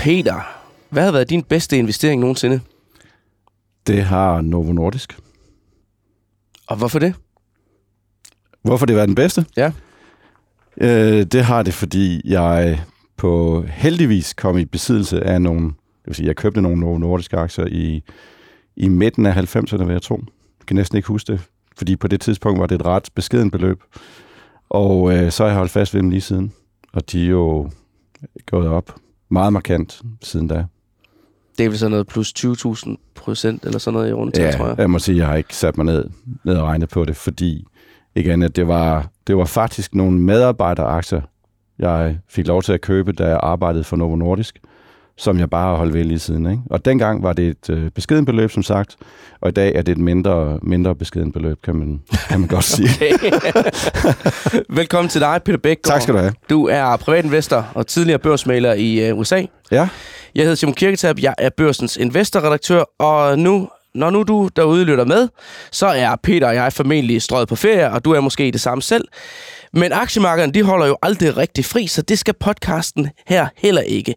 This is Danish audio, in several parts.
Peter, hvad har været din bedste investering nogensinde? Det har Novo Nordisk. Og hvorfor det? Hvorfor det var den bedste? Ja. Øh, det har det, fordi jeg på heldigvis kom i besiddelse af nogle... Det vil sige, jeg købte nogle Novo Nordiske aktier i, i midten af 90'erne, vil jeg tro. Jeg kan næsten ikke huske det, fordi på det tidspunkt var det et ret beskeden beløb. Og øh, så har jeg holdt fast ved dem lige siden. Og de er jo gået op meget markant siden da. Det er vel sådan noget plus 20.000 procent, eller sådan noget i rundt Ja, tror jeg. jeg må sige, jeg har ikke sat mig ned, ned og regnet på det, fordi igen, at det var, det var faktisk nogle medarbejderaktier, jeg fik lov til at købe, da jeg arbejdede for Novo Nordisk, som jeg bare har holdt ved lige siden. Ikke? Og dengang var det et øh, beskeden beløb, som sagt, og i dag er det et mindre, mindre beskeden beløb, kan man, kan man godt sige. Velkommen til dig, Peter Bækgaard. Tak skal du have. Du er privatinvestor og tidligere børsmaler i uh, USA. Ja, Jeg hedder Simon Kirketab, jeg er børsens investorredaktør, og nu, når nu du derude lytter med, så er Peter og jeg formentlig strøget på ferie, og du er måske det samme selv. Men aktiemarkederne, de holder jo aldrig rigtig fri, så det skal podcasten her heller ikke.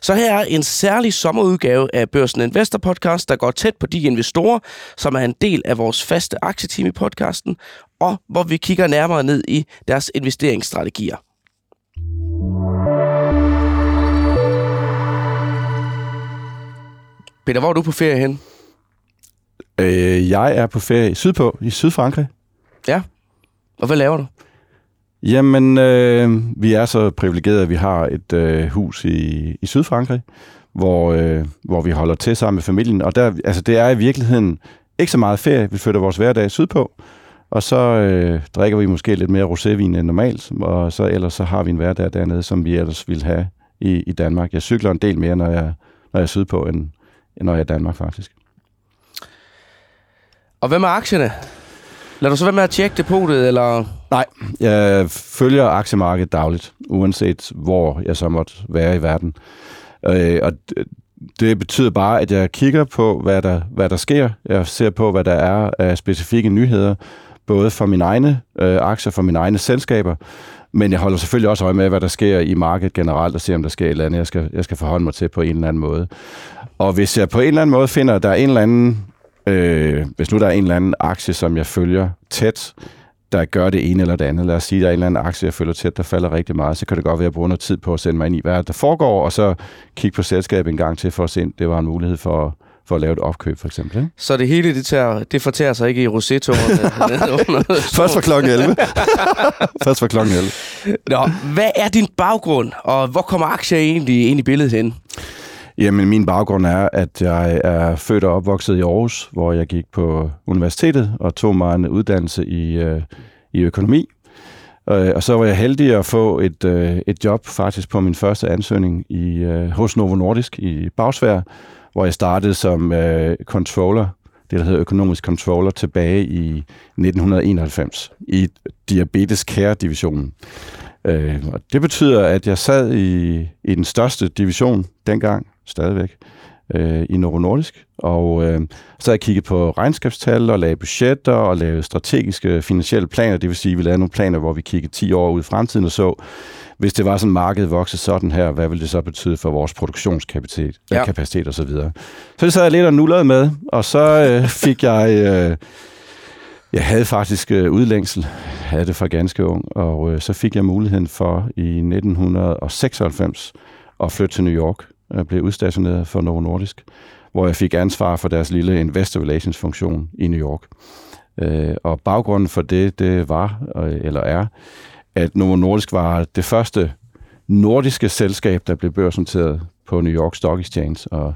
Så her er en særlig sommerudgave af Børsen Investor Podcast, der går tæt på de investorer, som er en del af vores faste aktieteam i podcasten, og hvor vi kigger nærmere ned i deres investeringsstrategier. Peter, hvor er du på ferie hen? øh, jeg er på ferie sydpå, i Sydfrankrig. Ja. Og hvad laver du? Jamen, øh, vi er så privilegerede, at vi har et øh, hus i, i Sydfrankrig, hvor, øh, hvor vi holder til sammen med familien. Og der, altså, det er i virkeligheden ikke så meget ferie. Vi flytter vores hverdag sydpå, og så øh, drikker vi måske lidt mere rosévin end normalt, og så ellers så har vi en hverdag dernede, som vi ellers ville have i, i Danmark. Jeg cykler en del mere, når jeg, når jeg er sydpå, end, end når jeg er i Danmark faktisk. Og hvad med aktierne? Lad du så være med at tjekke depotet, eller... Nej, jeg følger aktiemarkedet dagligt, uanset hvor jeg så måtte være i verden. Øh, og det betyder bare, at jeg kigger på, hvad der, hvad der sker. Jeg ser på, hvad der er af specifikke nyheder, både for mine egne øh, aktier, for mine egne selskaber, men jeg holder selvfølgelig også øje med, hvad der sker i markedet generelt, og ser, om der sker et eller andet, jeg skal, jeg skal forholde mig til på en eller anden måde. Og hvis jeg på en eller anden måde finder, at der er en eller anden, øh, hvis nu der er en eller anden aktie, som jeg følger tæt, der gør det ene eller det andet. Lad os sige, der er en eller anden aktie, jeg følger tæt, der falder rigtig meget. Så kan det godt være, at jeg bruger noget tid på at sætte mig ind i, hvad der foregår, og så kigge på selskabet en gang til, for at se, om det var en mulighed for, for at lave et opkøb, for eksempel. Ikke? Så det hele, det, tager, det fortærer sig ikke i rosétårerne. Først fra klokken 11. Først fra klokken 11. Nå, hvad er din baggrund, og hvor kommer aktier egentlig ind i billedet hen? Jamen, min baggrund er, at jeg er født og opvokset i Aarhus, hvor jeg gik på universitetet og tog mig en uddannelse i, øh, i økonomi. Øh, Og så var jeg heldig at få et, øh, et job faktisk på min første ansøgning i, øh, hos Novo Nordisk i Bagsvær, hvor jeg startede som øh, controller, det der hedder økonomisk controller, tilbage i 1991 i Diabetes Care-divisionen. Øh, og det betyder, at jeg sad i, i den største division dengang, stadigvæk, øh, i Novo Nordisk. Og øh, så jeg kigget på regnskabstal og lavede budgetter og lavede strategiske finansielle planer. Det vil sige, at vi lavede nogle planer, hvor vi kiggede 10 år ud i fremtiden og så, hvis det var sådan, markedet voksede sådan her, hvad ville det så betyde for vores produktionskapacitet Ja. ja. kapacitet og så videre. Så det sad jeg lidt og nullede med, og så øh, fik jeg... Øh, jeg havde faktisk øh, udlængsel, havde det fra ganske ung, og øh, så fik jeg muligheden for i 1996 at flytte til New York. Jeg blev udstationeret for Novo Nordisk, hvor jeg fik ansvar for deres lille investor relations funktion i New York. Øh, og baggrunden for det, det var, øh, eller er, at Novo Nordisk var det første nordiske selskab, der blev børsnoteret på New York Stock Exchange, og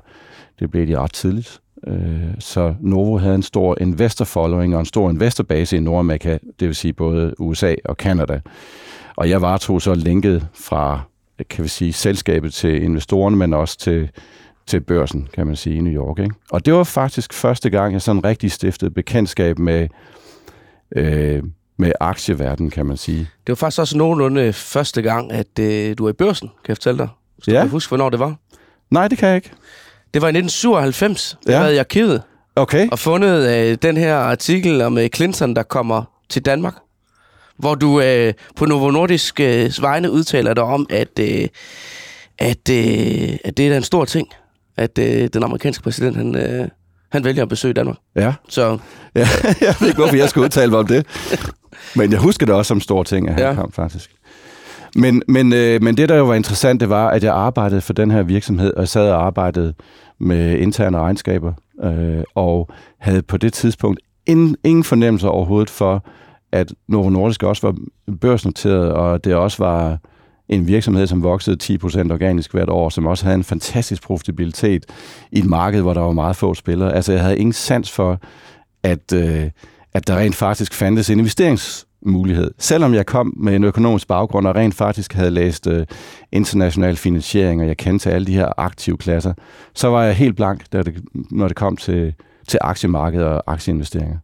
det blev de ret tidligt. Øh, så Novo havde en stor investor following og en stor investorbase i Nordamerika, det vil sige både USA og Kanada. Og jeg varetog så linket fra, kan vi sige, selskabet til investorerne, men også til, til børsen, kan man sige, i New York. Ikke? Og det var faktisk første gang, jeg sådan rigtig stiftede bekendtskab med, øh, med aktieverdenen, kan man sige. Det var faktisk også nogenlunde første gang, at øh, du er i børsen, kan jeg fortælle dig. Hvis du Ja. kan huske, hvornår det var. Nej, det kan jeg ikke. Det var i 1997, ja. Ja. jeg havde i arkivet, Okay. og fundet øh, den her artikel om øh, Clinton, der kommer til Danmark. Hvor du øh, på Novo Nordisk øh, vegne udtaler dig om, at, øh, at, øh, at det er en stor ting, at øh, den amerikanske præsident, han, øh, han vælger at besøge Danmark. Ja. Så ja, jeg ved ikke, hvorfor jeg skal udtale mig om det. Men jeg husker det også som stor ting, at han Ja. kom faktisk. Men, men, øh, men det, der jo var interessant, det var, at jeg arbejdede for den her virksomhed, og jeg sad og arbejdede med interne regnskaber, øh, og havde på det tidspunkt ingen, ingen fornemmelse overhovedet for, at Novo Nordisk også var børsnoteret, og det også var en virksomhed, som voksede 10% organisk hvert år, som også havde en fantastisk profitabilitet i et marked, hvor der var meget få spillere. Altså, jeg havde ingen sans for, at, øh, at der rent faktisk fandtes en investeringsmulighed. Selvom jeg kom med en økonomisk baggrund og rent faktisk havde læst øh, international finansiering, og jeg kendte alle de her aktive klasser, så var jeg helt blank, da det, når det kom til, til aktiemarkedet og aktieinvesteringer.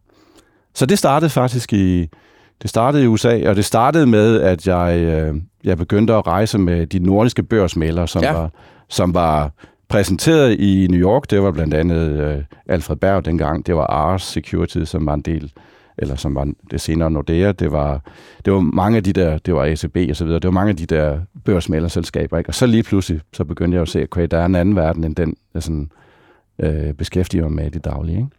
Så det startede faktisk i, det startede i USA, og det startede med, at jeg, øh, jeg begyndte at rejse med de nordiske børsmælere, som, Ja. var, som var præsenteret i New York. Det var blandt andet øh, Alfred Berg dengang. Det var Ars Securities, som var en del, eller som var det senere Nordea. Det var, det var mange af de der, det var ACB og så videre, det var mange af de der børsmælerselskaber. Ikke? Og så lige pludselig, så begyndte jeg at se, okay, der er en anden verden, end den, jeg sådan, øh, beskæftiger mig med i det daglige. Ikke?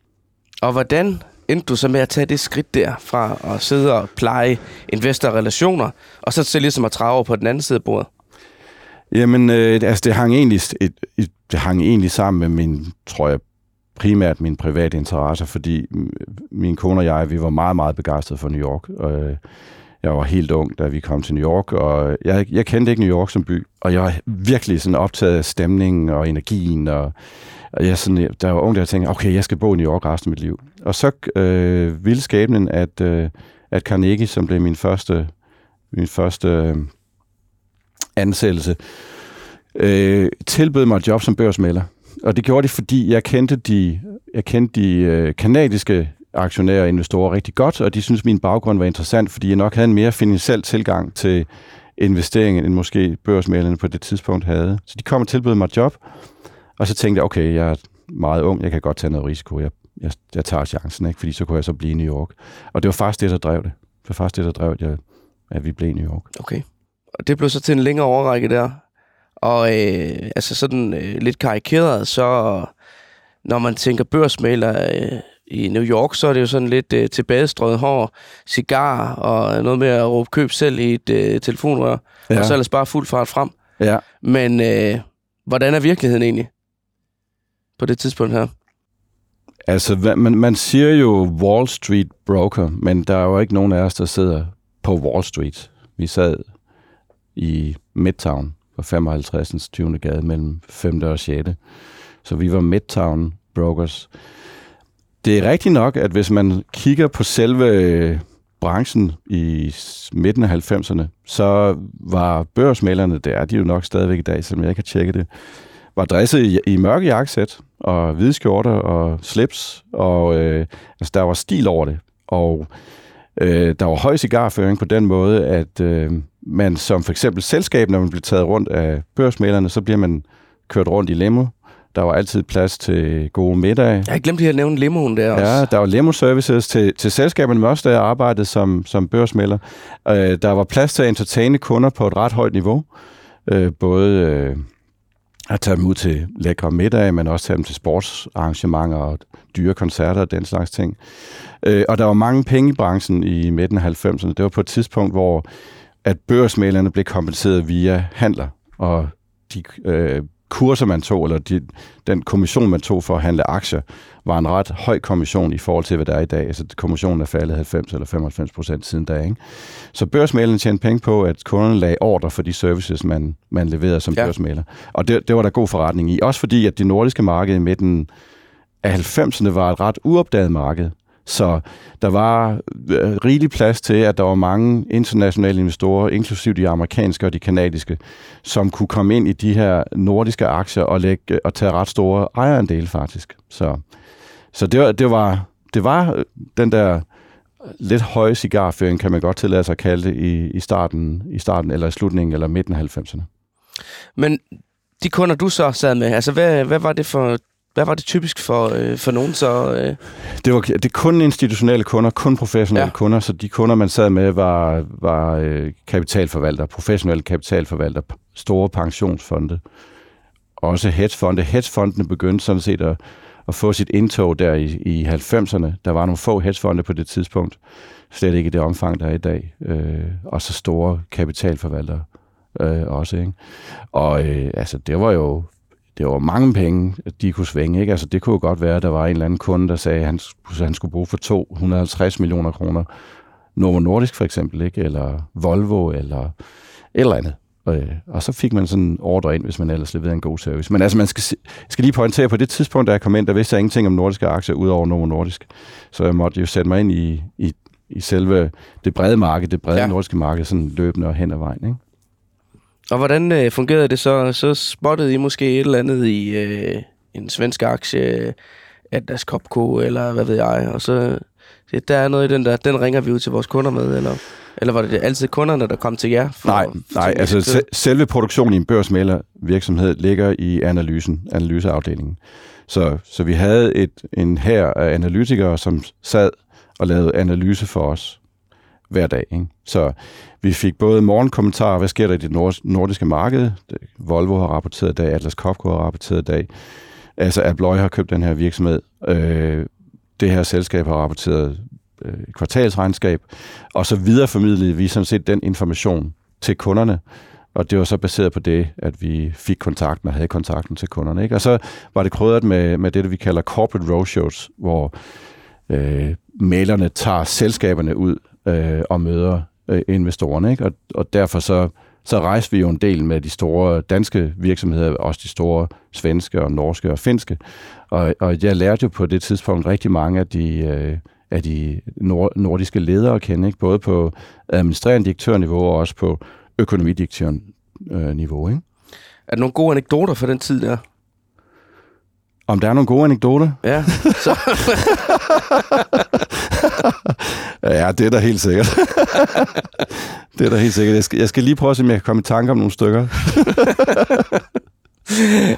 Og hvordan endte du så med at tage det skridt der fra at sidde og pleje investorrelationer, og så til ligesom at trave på den anden side af bordet? Jamen, øh, altså det hang, egentlig, et, et, det hang egentlig sammen med min, tror jeg, primært min private interesse, fordi min kone og jeg, vi var meget, meget begejstrede for New York. Og, øh, jeg var helt ung, da vi kom til New York, og jeg, jeg kendte ikke New York som by, og jeg var virkelig sådan optaget af stemningen og energien, og, og jeg sådan, der var ung, der tænkte, okay, jeg skal bo i New York resten af mit liv. Og så øh, ville skæbnen, at, øh, at Carnegie, som blev min første, min første øh, ansættelse, øh, tilbød mig et job som børsmælder. Og det gjorde de, fordi jeg kendte de, jeg kendte de øh, kanadiske aktionærer og investorer rigtig godt, og de synes min baggrund var interessant, fordi jeg nok havde en mere finansiel tilgang til investeringen, end måske børsmælerne på det tidspunkt havde. Så de kom og tilbød mig et job, og så tænkte jeg, okay, jeg er meget ung, jeg kan godt tage noget risiko, jeg, jeg, jeg tager chancen, ikke? fordi så kunne jeg så blive i New York. Og det var faktisk det, der drev det. Det var faktisk det, der drev, at, jeg, at vi blev i New York. Okay. Og det blev så til en længere overrække der. Og øh, altså sådan øh, lidt karikeret, så når man tænker børsmaler øh, i New York, så er det jo sådan lidt øh, tilbagestrøget hår, cigar og noget med at råbe køb selv i et øh, telefonrør. Ja. Og så ellers bare fuld fart frem. ja. Men øh, hvordan er virkeligheden egentlig på det tidspunkt her? Altså, hvad- man, man siger jo Wall Street broker, men der er jo ikke nogen af os, der sidder på Wall Street. Vi sad i Midtown på 55. 20. gade mellem 5. og 6. Så vi var Midtown brokers. Det er rigtigt nok, at hvis man kigger på selve øh, branchen i midten af 90'erne, så var børsmalerne, det er de jo nok stadigvæk i dag, selvom jeg ikke har tjekket det, var dresset i, i mørke jakkesæt og hvide skjorter og slips, og øh, altså, der var stil over det. Og øh, der var høj cigarføring på den måde, at øh, man som for eksempel selskab, når man bliver taget rundt af børsmalerne, så bliver man kørt rundt i limo. Der var altid plads til gode middage. Jeg har glemt lige at nævne limoen der også. Ja, der var limo-services til, til selskaberne, men også da jeg arbejdede som, som børsmælder. Øh, der var plads til at entertaine kunder på et ret højt niveau. Øh, både øh, at tage dem ud til lækre middage, men også tage dem til sportsarrangementer og dyre koncerter og den slags ting. Øh, og der var mange penge i branchen i midten af 90'erne. Det var på et tidspunkt, hvor at børsmælerne blev kompenseret via handler, og de øh, kurser, man tog, eller de, den kommission, man tog for at handle aktier, var en ret høj kommission i forhold til, hvad der er i dag. Altså, kommissionen er faldet 90 eller 95 procent siden da. Ikke? Så børsmælerne tjente penge på, at kunderne lagde ordre for de services, man, man leverede som Ja. børsmæler. Og det, det var der god forretning i. Også fordi, at det nordiske marked i midten af 90'erne var et ret uopdaget marked. Så der var øh, rigelig plads til, at der var mange internationale investorer, inklusive de amerikanske og de kanadiske, som kunne komme ind i de her nordiske aktier og, lægge, øh, og tage ret store ejerandele faktisk. Så, så det, var, det, var, det var øh, den der lidt høje cigarføring, kan man godt tillade sig at kalde det, i, i, starten, i starten eller i slutningen eller midten af 90'erne. Men de kunder, du så sad med, altså hvad, hvad var det for... Hvad var det typisk for, øh, for nogen så? Øh? Det var det kun institutionelle kunder, kun professionelle Ja. kunder, så de kunder, man sad med, var, var øh, kapitalforvalter, professionelle kapitalforvalter, store pensionsfonde, også hedgefonde. Hedgefondene begyndte sådan set at, at få sit indtog der i, i 90'erne. Der var nogle få hedgefonde på det tidspunkt, slet ikke i det omfang, der er i dag, øh, og så store kapitalforvaltere øh, også. Ikke? Og øh, altså, det var jo det var mange penge, de kunne svinge. Ikke? Altså, det kunne jo godt være, at der var en eller anden kunde, der sagde, at han, han skulle bruge for 250 millioner kroner. Novo Nordisk for eksempel, ikke? eller Volvo, eller et eller andet. Og, øh, og så fik man sådan en ordre ind, hvis man ellers leverede en god service. Men altså, man skal, skal lige pointere, på det tidspunkt, da jeg kom ind, der vidste jeg ingenting om nordiske aktier, udover Novo Nordisk. Så jeg måtte jo sætte mig ind i, i, i selve det brede marked, det brede ja. nordiske marked, sådan løbende og hen ad vejen. Ikke? Og hvordan øh, fungerede det så? Så spottede I måske et eller andet i øh, en svensk aktie, Atlas Copco, eller hvad ved jeg, og så der er noget i den der, den ringer vi ud til vores kunder med, eller, eller var det altid kunderne, der kom til jer? For, nej, for nej altså se, selve produktionen i en børsmæler virksomhed ligger i analysen, analyseafdelingen. Så, så vi havde et, en her af analytikere, som sad og lavede analyse for os hver dag. Ikke? Så vi fik både morgenkommentarer, hvad sker der i det nordiske marked? Volvo har rapporteret i dag, Atlas Copco har rapporteret i dag. Altså, Abloy har købt den her virksomhed. Øh, det her selskab har rapporteret øh, kvartalsregnskab, og så videreformidlede vi sådan set den information til kunderne, og det var så baseret på det, at vi fik kontakten og havde kontakten til kunderne. Ikke? Og så var det krydret med, med det, vi kalder corporate roadshows, hvor øh, malerne tager selskaberne ud øh, og møder øh, investorerne. Ikke? Og, og derfor så, så rejste vi jo en del med de store danske virksomheder, også de store svenske og norske og finske. Og, og jeg lærte jo på det tidspunkt rigtig mange af de, øh, af de nord, nordiske ledere at kende, ikke? både på administrerende direktørniveau og også på økonomidirektørniveau. Ikke? Er der nogle gode anekdoter for den tid der? Om der er nogle gode anekdoter? Ja, så. ja, det er da helt sikkert. det er da helt sikkert. Jeg skal, jeg skal lige prøve at se, om jeg kan komme i tanke om nogle stykker.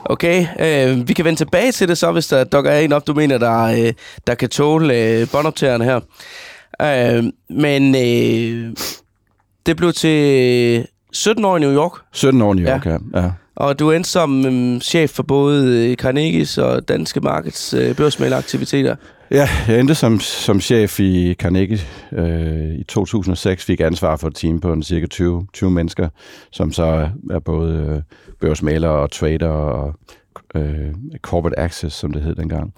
okay, øh, vi kan vende tilbage til det så, hvis der dukker en op, du mener, der, øh, der kan tåle øh, båndoptagerne her. Øh, men øh, det blev til 17 år i New York. 17 år i New York, ja. ja. ja. Og du endte som øhm, chef for både øh, Carnegies og Danske Markets øh, børsmæleraktiviteter. Ja, jeg endte som, som chef i Carnegie øh, i 2006, fik ansvar for et team på en cirka 20, 20 mennesker, som så er både øh, børsmalere og trader og øh, corporate access, som det hed dengang.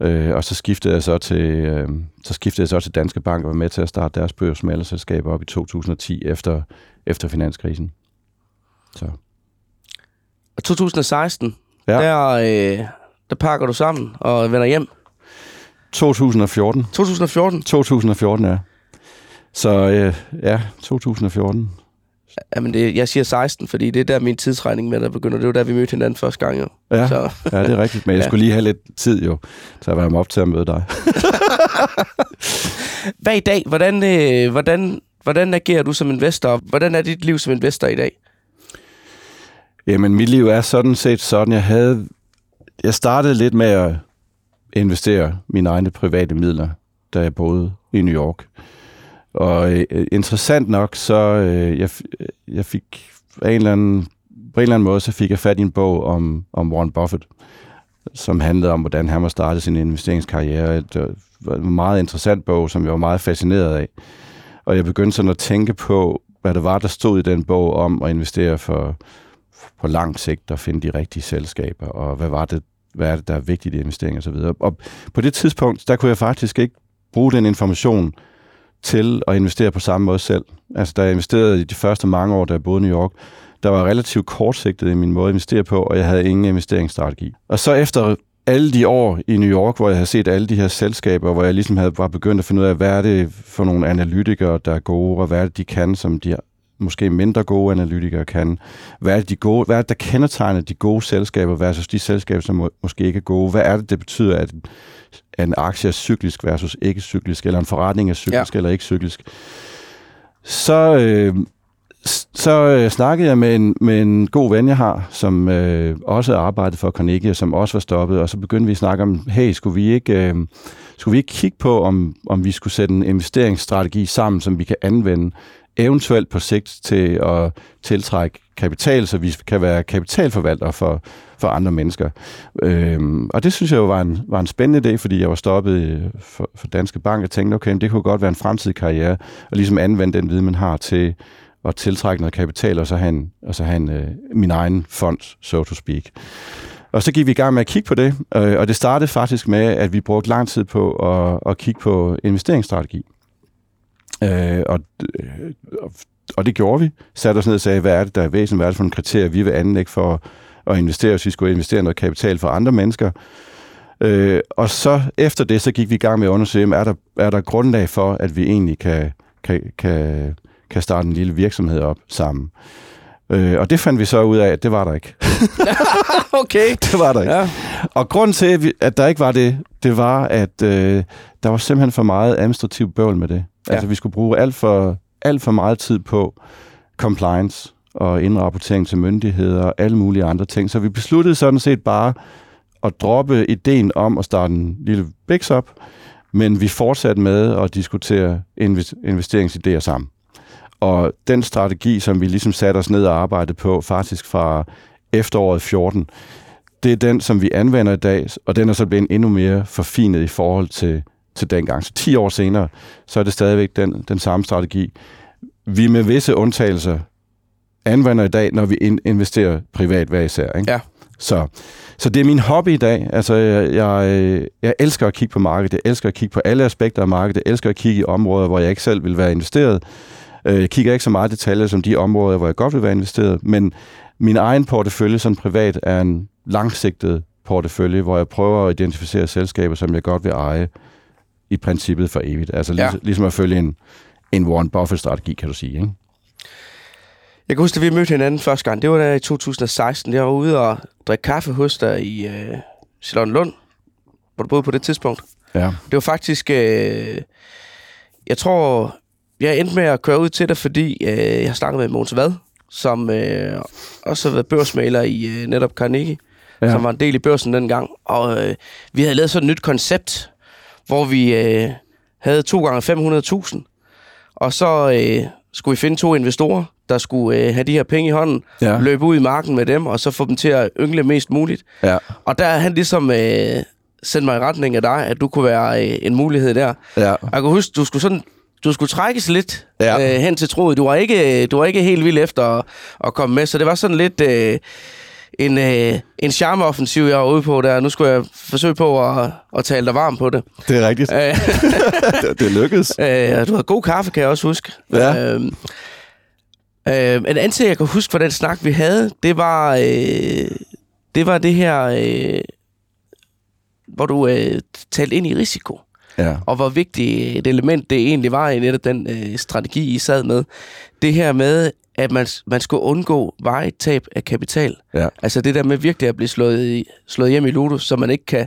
Øh, og så skiftede jeg så til øh, så skiftede jeg så til Danske Bank og var med til at starte deres børsmalerselskab op i 2010 efter efter finanskrisen. Så 2016, ja. der, øh, der pakker du sammen og vender hjem. 2014. 2014? 2014, ja. Så øh, ja, 2014. Jamen, det, jeg siger 16, fordi det er der min tidsregning med, der begynder. Det var der, vi mødte hinanden første gang, jo. Ja, så. ja det er rigtigt. Men jeg ja. skulle lige have lidt tid, jo, til at være med op til at møde dig. Hvad i dag? Hvordan, øh, hvordan, hvordan agerer du som investor? Hvordan er dit liv som investor i dag? Jamen, mit liv er sådan set sådan. Jeg havde... Jeg startede lidt med at investere mine egne private midler, da jeg boede i New York. Og øh, interessant nok, så øh, jeg, jeg fik af en eller anden, på en eller anden måde, så fik jeg fat i en bog om, om Warren Buffett, som handlede om, hvordan han var startet sin investeringskarriere. Det øh, var en meget interessant bog, som jeg var meget fascineret af. Og jeg begyndte sådan at tænke på, hvad det var, der stod i den bog om at investere for på lang sigt at finde de rigtige selskaber, og hvad var det, hvad er det, der er vigtigt i investering osv. Og, og på det tidspunkt, der kunne jeg faktisk ikke bruge den information til at investere på samme måde selv. Altså, da jeg investerede i de første mange år, da jeg boede i New York, der var relativt kortsigtet i min måde at investere på, og jeg havde ingen investeringsstrategi. Og så efter alle de år i New York, hvor jeg havde set alle de her selskaber, hvor jeg ligesom havde, var begyndt at finde ud af, hvad er det for nogle analytikere, der er gode, og hvad er det, de kan, som de måske mindre gode analytikere kan. Hvad er det, de gode, hvad er det der kendetegner de gode selskaber versus de selskaber, som må, måske ikke er gode? Hvad er det, det betyder, at en aktie er cyklisk versus ikke cyklisk, eller en forretning er cyklisk ja. eller ikke cyklisk? Så, øh, så øh, snakkede jeg med en, med en god ven, jeg har, som øh, også arbejdede for Carnegie, som også var stoppet, og så begyndte vi at snakke om, hey, skulle vi ikke, øh, skulle vi ikke kigge på, om, om vi skulle sætte en investeringsstrategi sammen, som vi kan anvende eventuelt på sigt til at tiltrække kapital, så vi kan være kapitalforvaltere for, for andre mennesker. Øhm, og det synes jeg jo var en, var en spændende idé, fordi jeg var stoppet for, for Danske Bank og tænkte, okay, det kunne godt være en fremtidig karriere, og ligesom anvende den viden, man har til at tiltrække noget kapital, og så have, en, og så have en, øh, min egen fond, so to speak. Og så gik vi i gang med at kigge på det, øh, og det startede faktisk med, at vi brugte lang tid på at, at kigge på investeringsstrategi. Øh, og, øh, og det gjorde vi. Satte os ned og sagde, hvad er det, der er væsentligt, hvad er det for en kriterie, vi vil anlægge for at investere, hvis vi skulle investere noget kapital for andre mennesker. Øh, og så efter det, så gik vi i gang med at undersøge, er der, er der grundlag for, at vi egentlig kan, kan, kan, kan starte en lille virksomhed op sammen. Øh, og det fandt vi så ud af, at det var der ikke. okay. Det var der ikke. Ja. Og grund til, at der ikke var det, det var, at øh, der var simpelthen for meget administrativ bøvl med det. Ja. Altså, vi skulle bruge alt for, alt for meget tid på compliance og indrapportering til myndigheder og alle mulige andre ting. Så vi besluttede sådan set bare at droppe ideen om at starte en lille biks op, men vi fortsatte med at diskutere investeringsidéer sammen. Og den strategi, som vi ligesom satte os ned og arbejdede på, faktisk fra efteråret 14, det er den, som vi anvender i dag, og den er så blevet endnu mere forfinet i forhold til, til dengang. Så 10 år senere, så er det stadigvæk den, den samme strategi. Vi med visse undtagelser anvender i dag, når vi investerer privat hver især. Ikke? Ja. Så, så det er min hobby i dag. Altså, jeg, jeg, jeg elsker at kigge på markedet. Jeg elsker at kigge på alle aspekter af markedet. Jeg elsker at kigge i områder, hvor jeg ikke selv vil være investeret. Øh, jeg kigger ikke så meget detaljer som de områder, hvor jeg godt vil være investeret, men min egen portefølje som privat er en langsigtet portefølje, hvor jeg prøver at identificere selskaber, som jeg godt vil eje i princippet for evigt. Altså ja. ligesom, ligesom at følge en, en Warren Buffett-strategi, kan du sige. Ikke? Jeg kan huske, at vi mødte hinanden første gang. Det var der i 2016. Jeg var ude og drikke kaffe hos dig i øh, Lund, hvor du boede på det tidspunkt. Ja. Det var faktisk... Øh, jeg tror, jeg endte med at køre ud til dig, fordi øh, jeg har snakket med Måns Vad, som øh, også har været børsmaler i øh, netop Carnegie, ja. som var en del i børsen dengang. Og øh, vi havde lavet sådan et nyt koncept, hvor vi øh, havde to gange 500.000, og så øh, skulle vi finde to investorer, der skulle øh, have de her penge i hånden, ja. løbe ud i marken med dem, og så få dem til at yngle mest muligt. Ja. Og der er han ligesom øh, sendt mig i retning af dig, at du kunne være øh, en mulighed der. Ja. Jeg kan huske, du skulle sådan du skulle trækkes lidt ja. øh, hen til troet. Du var ikke, du var ikke helt vild efter at, at komme med, så det var sådan lidt øh, en, øh, en charmeoffensiv, jeg var ude på der. Nu skulle jeg forsøge på at, at tale dig varm på det. Det er rigtigt. Øh, det, det lykkedes. Øh, du havde god kaffe, kan jeg også huske. Ja. Øh, øh, en anden ting, jeg kan huske fra den snak, vi havde, det var, øh, det, var det her, øh, hvor du øh, talte ind i risiko ja. og hvor vigtigt et element det egentlig var i netop den øh, strategi, I sad med. Det her med, at man, man skulle undgå vejet tab af kapital. Ja. Altså det der med virkelig at blive slået, i, slået hjem i Ludo, så man ikke kan,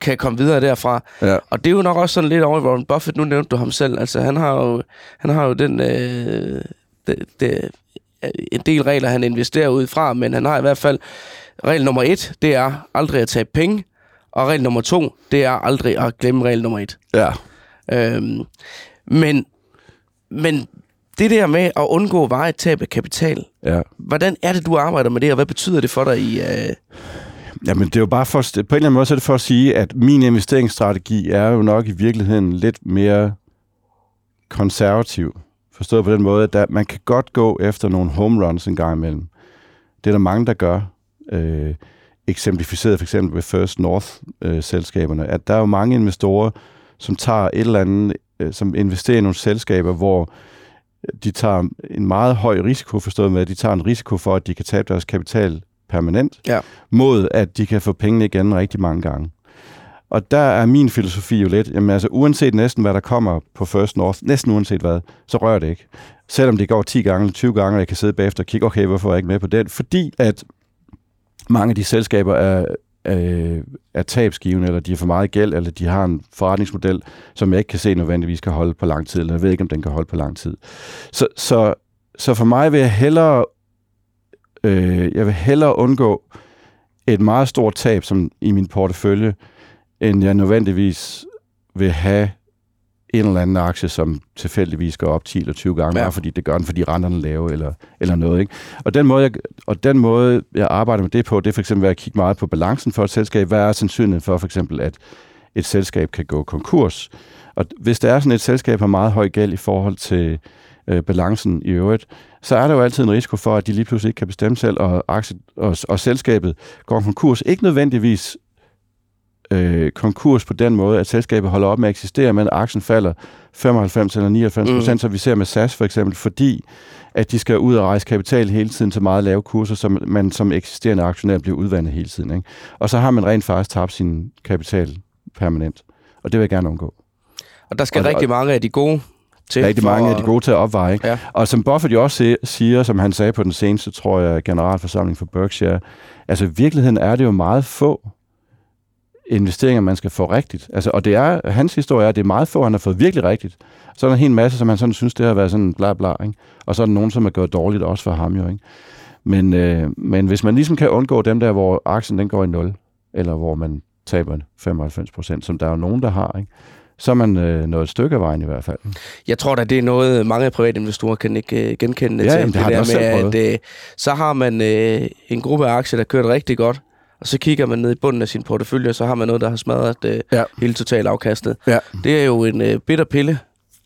kan komme videre derfra. Ja. Og det er jo nok også sådan lidt over Warren Buffett, nu nævnte du ham selv. Altså han har jo, han har jo den... Øh, det, det, en del regler, han investerer ud fra, men han har i hvert fald regel nummer et, det er aldrig at tabe penge. Og regel nummer to, det er aldrig at glemme regel nummer et. Ja. Øhm, men, men det der med at undgå vejet tab af kapital, ja. hvordan er det, du arbejder med det, og hvad betyder det for dig i... Øh... Jamen, det er jo bare for, på en eller anden måde, så er det for at sige, at min investeringsstrategi er jo nok i virkeligheden lidt mere konservativ. Forstået på den måde, at der, man kan godt gå efter nogle home runs en gang imellem. Det er der mange, der gør. Øh, eksemplificeret for eksempel ved First North-selskaberne, øh, at der er jo mange investorer, som tager et eller andet, øh, som investerer i nogle selskaber, hvor de tager en meget høj risiko, forstået med, at de tager en risiko for, at de kan tabe deres kapital permanent, ja. mod at de kan få pengene igen rigtig mange gange. Og der er min filosofi jo lidt, jamen altså uanset næsten hvad der kommer på First North, næsten uanset hvad, så rører det ikke. Selvom det går 10 gange eller 20 gange, og jeg kan sidde bagefter og kigge, okay, hvorfor er jeg ikke med på den? Fordi at mange af de selskaber er, øh, er tabsgivende, eller de har for meget gæld, eller de har en forretningsmodel, som jeg ikke kan se nødvendigvis kan holde på lang tid, eller jeg ved ikke, om den kan holde på lang tid. Så, så, så for mig vil jeg hellere, øh, jeg vil hellere undgå et meget stort tab som i min portefølje, end jeg nødvendigvis vil have en eller anden aktie, som tilfældigvis går op 10 eller 20 gange, Ja. fordi det gør den, fordi renterne er lave eller, eller noget. Ikke? Og, den måde, jeg, og den måde, jeg arbejder med det på, det er for eksempel ved at kigge meget på balancen for et selskab. Hvad er sandsynligheden for for eksempel, at et selskab kan gå konkurs? Og hvis der er sådan et selskab har meget høj gæld i forhold til øh, balancen i øvrigt, så er der jo altid en risiko for, at de lige pludselig ikke kan bestemme selv, og, aktie, og, og selskabet går konkurs. Ikke nødvendigvis øh, konkurs på den måde, at selskabet holder op med at eksistere, men aktien falder 95 eller 99 procent, Mm. mm. som vi ser med SAS for eksempel, fordi at de skal ud og rejse kapital hele tiden til meget lave kurser, så man som eksisterende aktionær bliver udvandet hele tiden. Ikke? Og så har man rent faktisk tabt sin kapital permanent. Og det vil jeg gerne undgå. Og der skal Og- rigtig mange af de gode til. Rigtig for mange af de gode til at opveje. Ikke? Ja. Og som Buffett jo også siger, som han sagde på den seneste, tror jeg, generalforsamling for Berkshire, altså i virkeligheden er det jo meget få investeringer, man skal få rigtigt. Altså, og det er, hans historie er, at det er meget få, han har fået virkelig rigtigt. Så er der en hel masse, som han sådan synes, det har været sådan bla bla. Ikke? Og så er der nogen, som er gået dårligt også for ham jo. Ikke? Men, øh, men hvis man ligesom kan undgå dem der, hvor aktien den går i nul, eller hvor man taber 95 procent, som der er jo nogen, der har, ikke? så er man øh, nået et stykke af vejen i hvert fald. Jeg tror da, det er noget, mange private investorer kan ikke øh, genkende Ja, til. jamen, det har der jeg også med, at øh, så har man øh, en gruppe af aktier, der kørt rigtig godt, og så kigger man ned i bunden af sin portefølje, og så har man noget, der har smadret øh, Ja. hele totalt afkastet. Ja. Det er jo en øh, bitter pille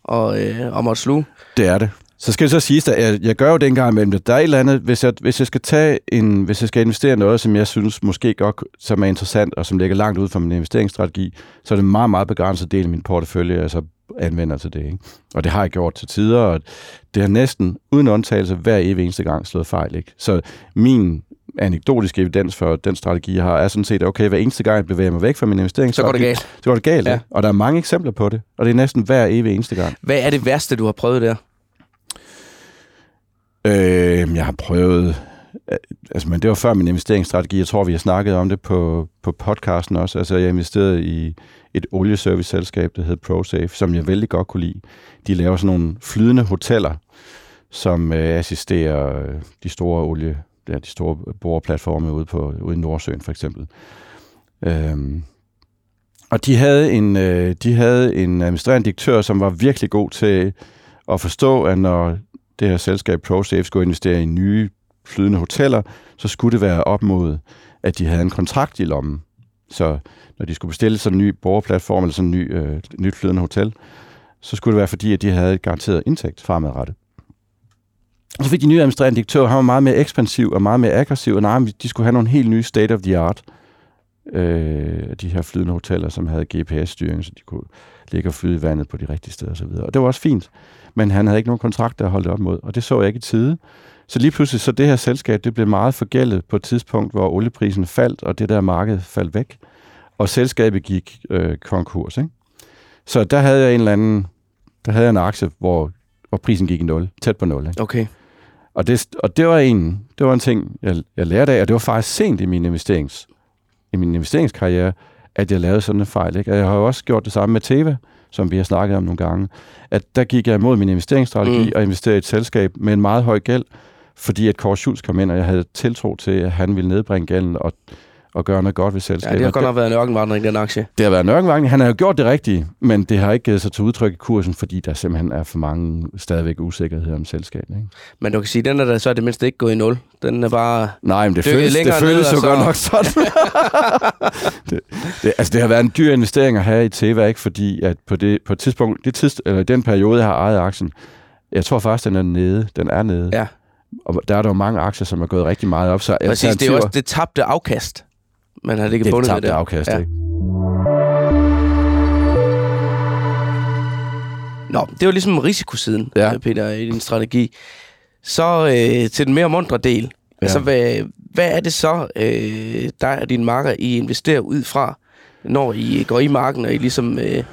og, øh, om at sluge. Det er det. Så skal det så siges, at jeg, jeg gør jo det en gang imellem det. Der er et eller andet, hvis jeg, hvis jeg skal tage en, hvis jeg skal investere i noget, som jeg synes måske godt, som er interessant, og som ligger langt ud fra min investeringsstrategi, så er det en meget, meget begrænset del af min portefølje, jeg så anvender til det. Ikke? Og det har jeg gjort til tider, og det har næsten, uden undtagelse, hver evig eneste gang slået fejl. Ikke? Så min anekdotiske evidens for den strategi, jeg har, er sådan set, okay, hver eneste gang, jeg bevæger mig væk fra min Så går det galt. så går det galt. Ja. Ja. Og der er mange eksempler på det, og det er næsten hver evig eneste gang. Hvad er det værste, du har prøvet der? Øh, jeg har prøvet... øh, Altså, men det var før min investeringsstrategi. Jeg tror, vi har snakket om det på, på podcasten også. Altså, jeg investerede i et olieservice-selskab, der hed ProSafe, som jeg vældig godt kunne lide. De laver sådan nogle flydende hoteller, som øh, assisterer øh, de store olie, ja, de store boreplatforme ude, på, ude i Nordsøen, for eksempel. Øhm, og de havde en, øh, de havde en administrerende direktør, som var virkelig god til at forstå, at når det her selskab ProSafe skulle investere i nye flydende hoteller, så skulle det være op mod, at de havde en kontrakt i lommen. Så når de skulle bestille sådan en ny boreplatform eller sådan en ny, øh, nyt flydende hotel, så skulle det være fordi, at de havde et garanteret indtægt fremadrettet. Og så fik de nye administrerende direktør, han var meget mere ekspansiv og meget mere aggressiv, og nej, de skulle have nogle helt nye state of the art, øh, de her flydende hoteller, som havde GPS-styring, så de kunne ligge og flyde i vandet på de rigtige steder osv. Og det var også fint, men han havde ikke nogen kontrakt, der holdt op mod, og det så jeg ikke i tide. Så lige pludselig, så det her selskab, det blev meget forgældet på et tidspunkt, hvor olieprisen faldt, og det der marked faldt væk, og selskabet gik øh, konkurs. Ikke? Så der havde jeg en eller anden, der havde jeg en aktie, hvor, hvor prisen gik i nul, tæt på nul. Ikke? Okay. Og det, og det var en, det var en ting, jeg, jeg lærte af, og det var faktisk sent i min, investerings, i min investeringskarriere, at jeg lavede sådan en fejl. Ikke? Og jeg har jo også gjort det samme med Teva, som vi har snakket om nogle gange. At der gik jeg imod min investeringsstrategi Mm. og investerede i et selskab med en meget høj gæld, fordi at Kåre Schultz kom ind, og jeg havde tiltro til, at han ville nedbringe gælden og, og gøre noget godt ved Ja, selskabet. det har godt nok været en ørkenvandring, den aktie. det har været en ørkenvandring. Han har jo gjort det rigtige, men det har ikke givet sig til udtryk i kursen, fordi der simpelthen er for mange stadigvæk usikkerheder om selskabet. Ikke? Men du kan sige, den er da så er det mindste ikke gået i nul. Den er bare... Nej, men det føles, det føles ned, jo så- godt nok sådan. det, det, altså, det har været en dyr investering at have i Teva, ikke? fordi at på, det, på et tidspunkt, det tids, eller den periode, jeg har ejet aktien, jeg tror faktisk, den er nede. Den er nede. Ja, Og der er der jo mange aktier, som er gået rigtig meget op. Så præcis. Det er jo også det tabte afkast, man har er bundet ved det. afkast, Ja. ikke? Nå, det var ligesom risikosiden, Ja. ja. Peter, i din strategi. Så øh, til den mere mundre del. Ja. Altså, hvad, hvad er det så, øh, der er dine marker, I investerer ud fra, når I går i marken, og I ligesom øh,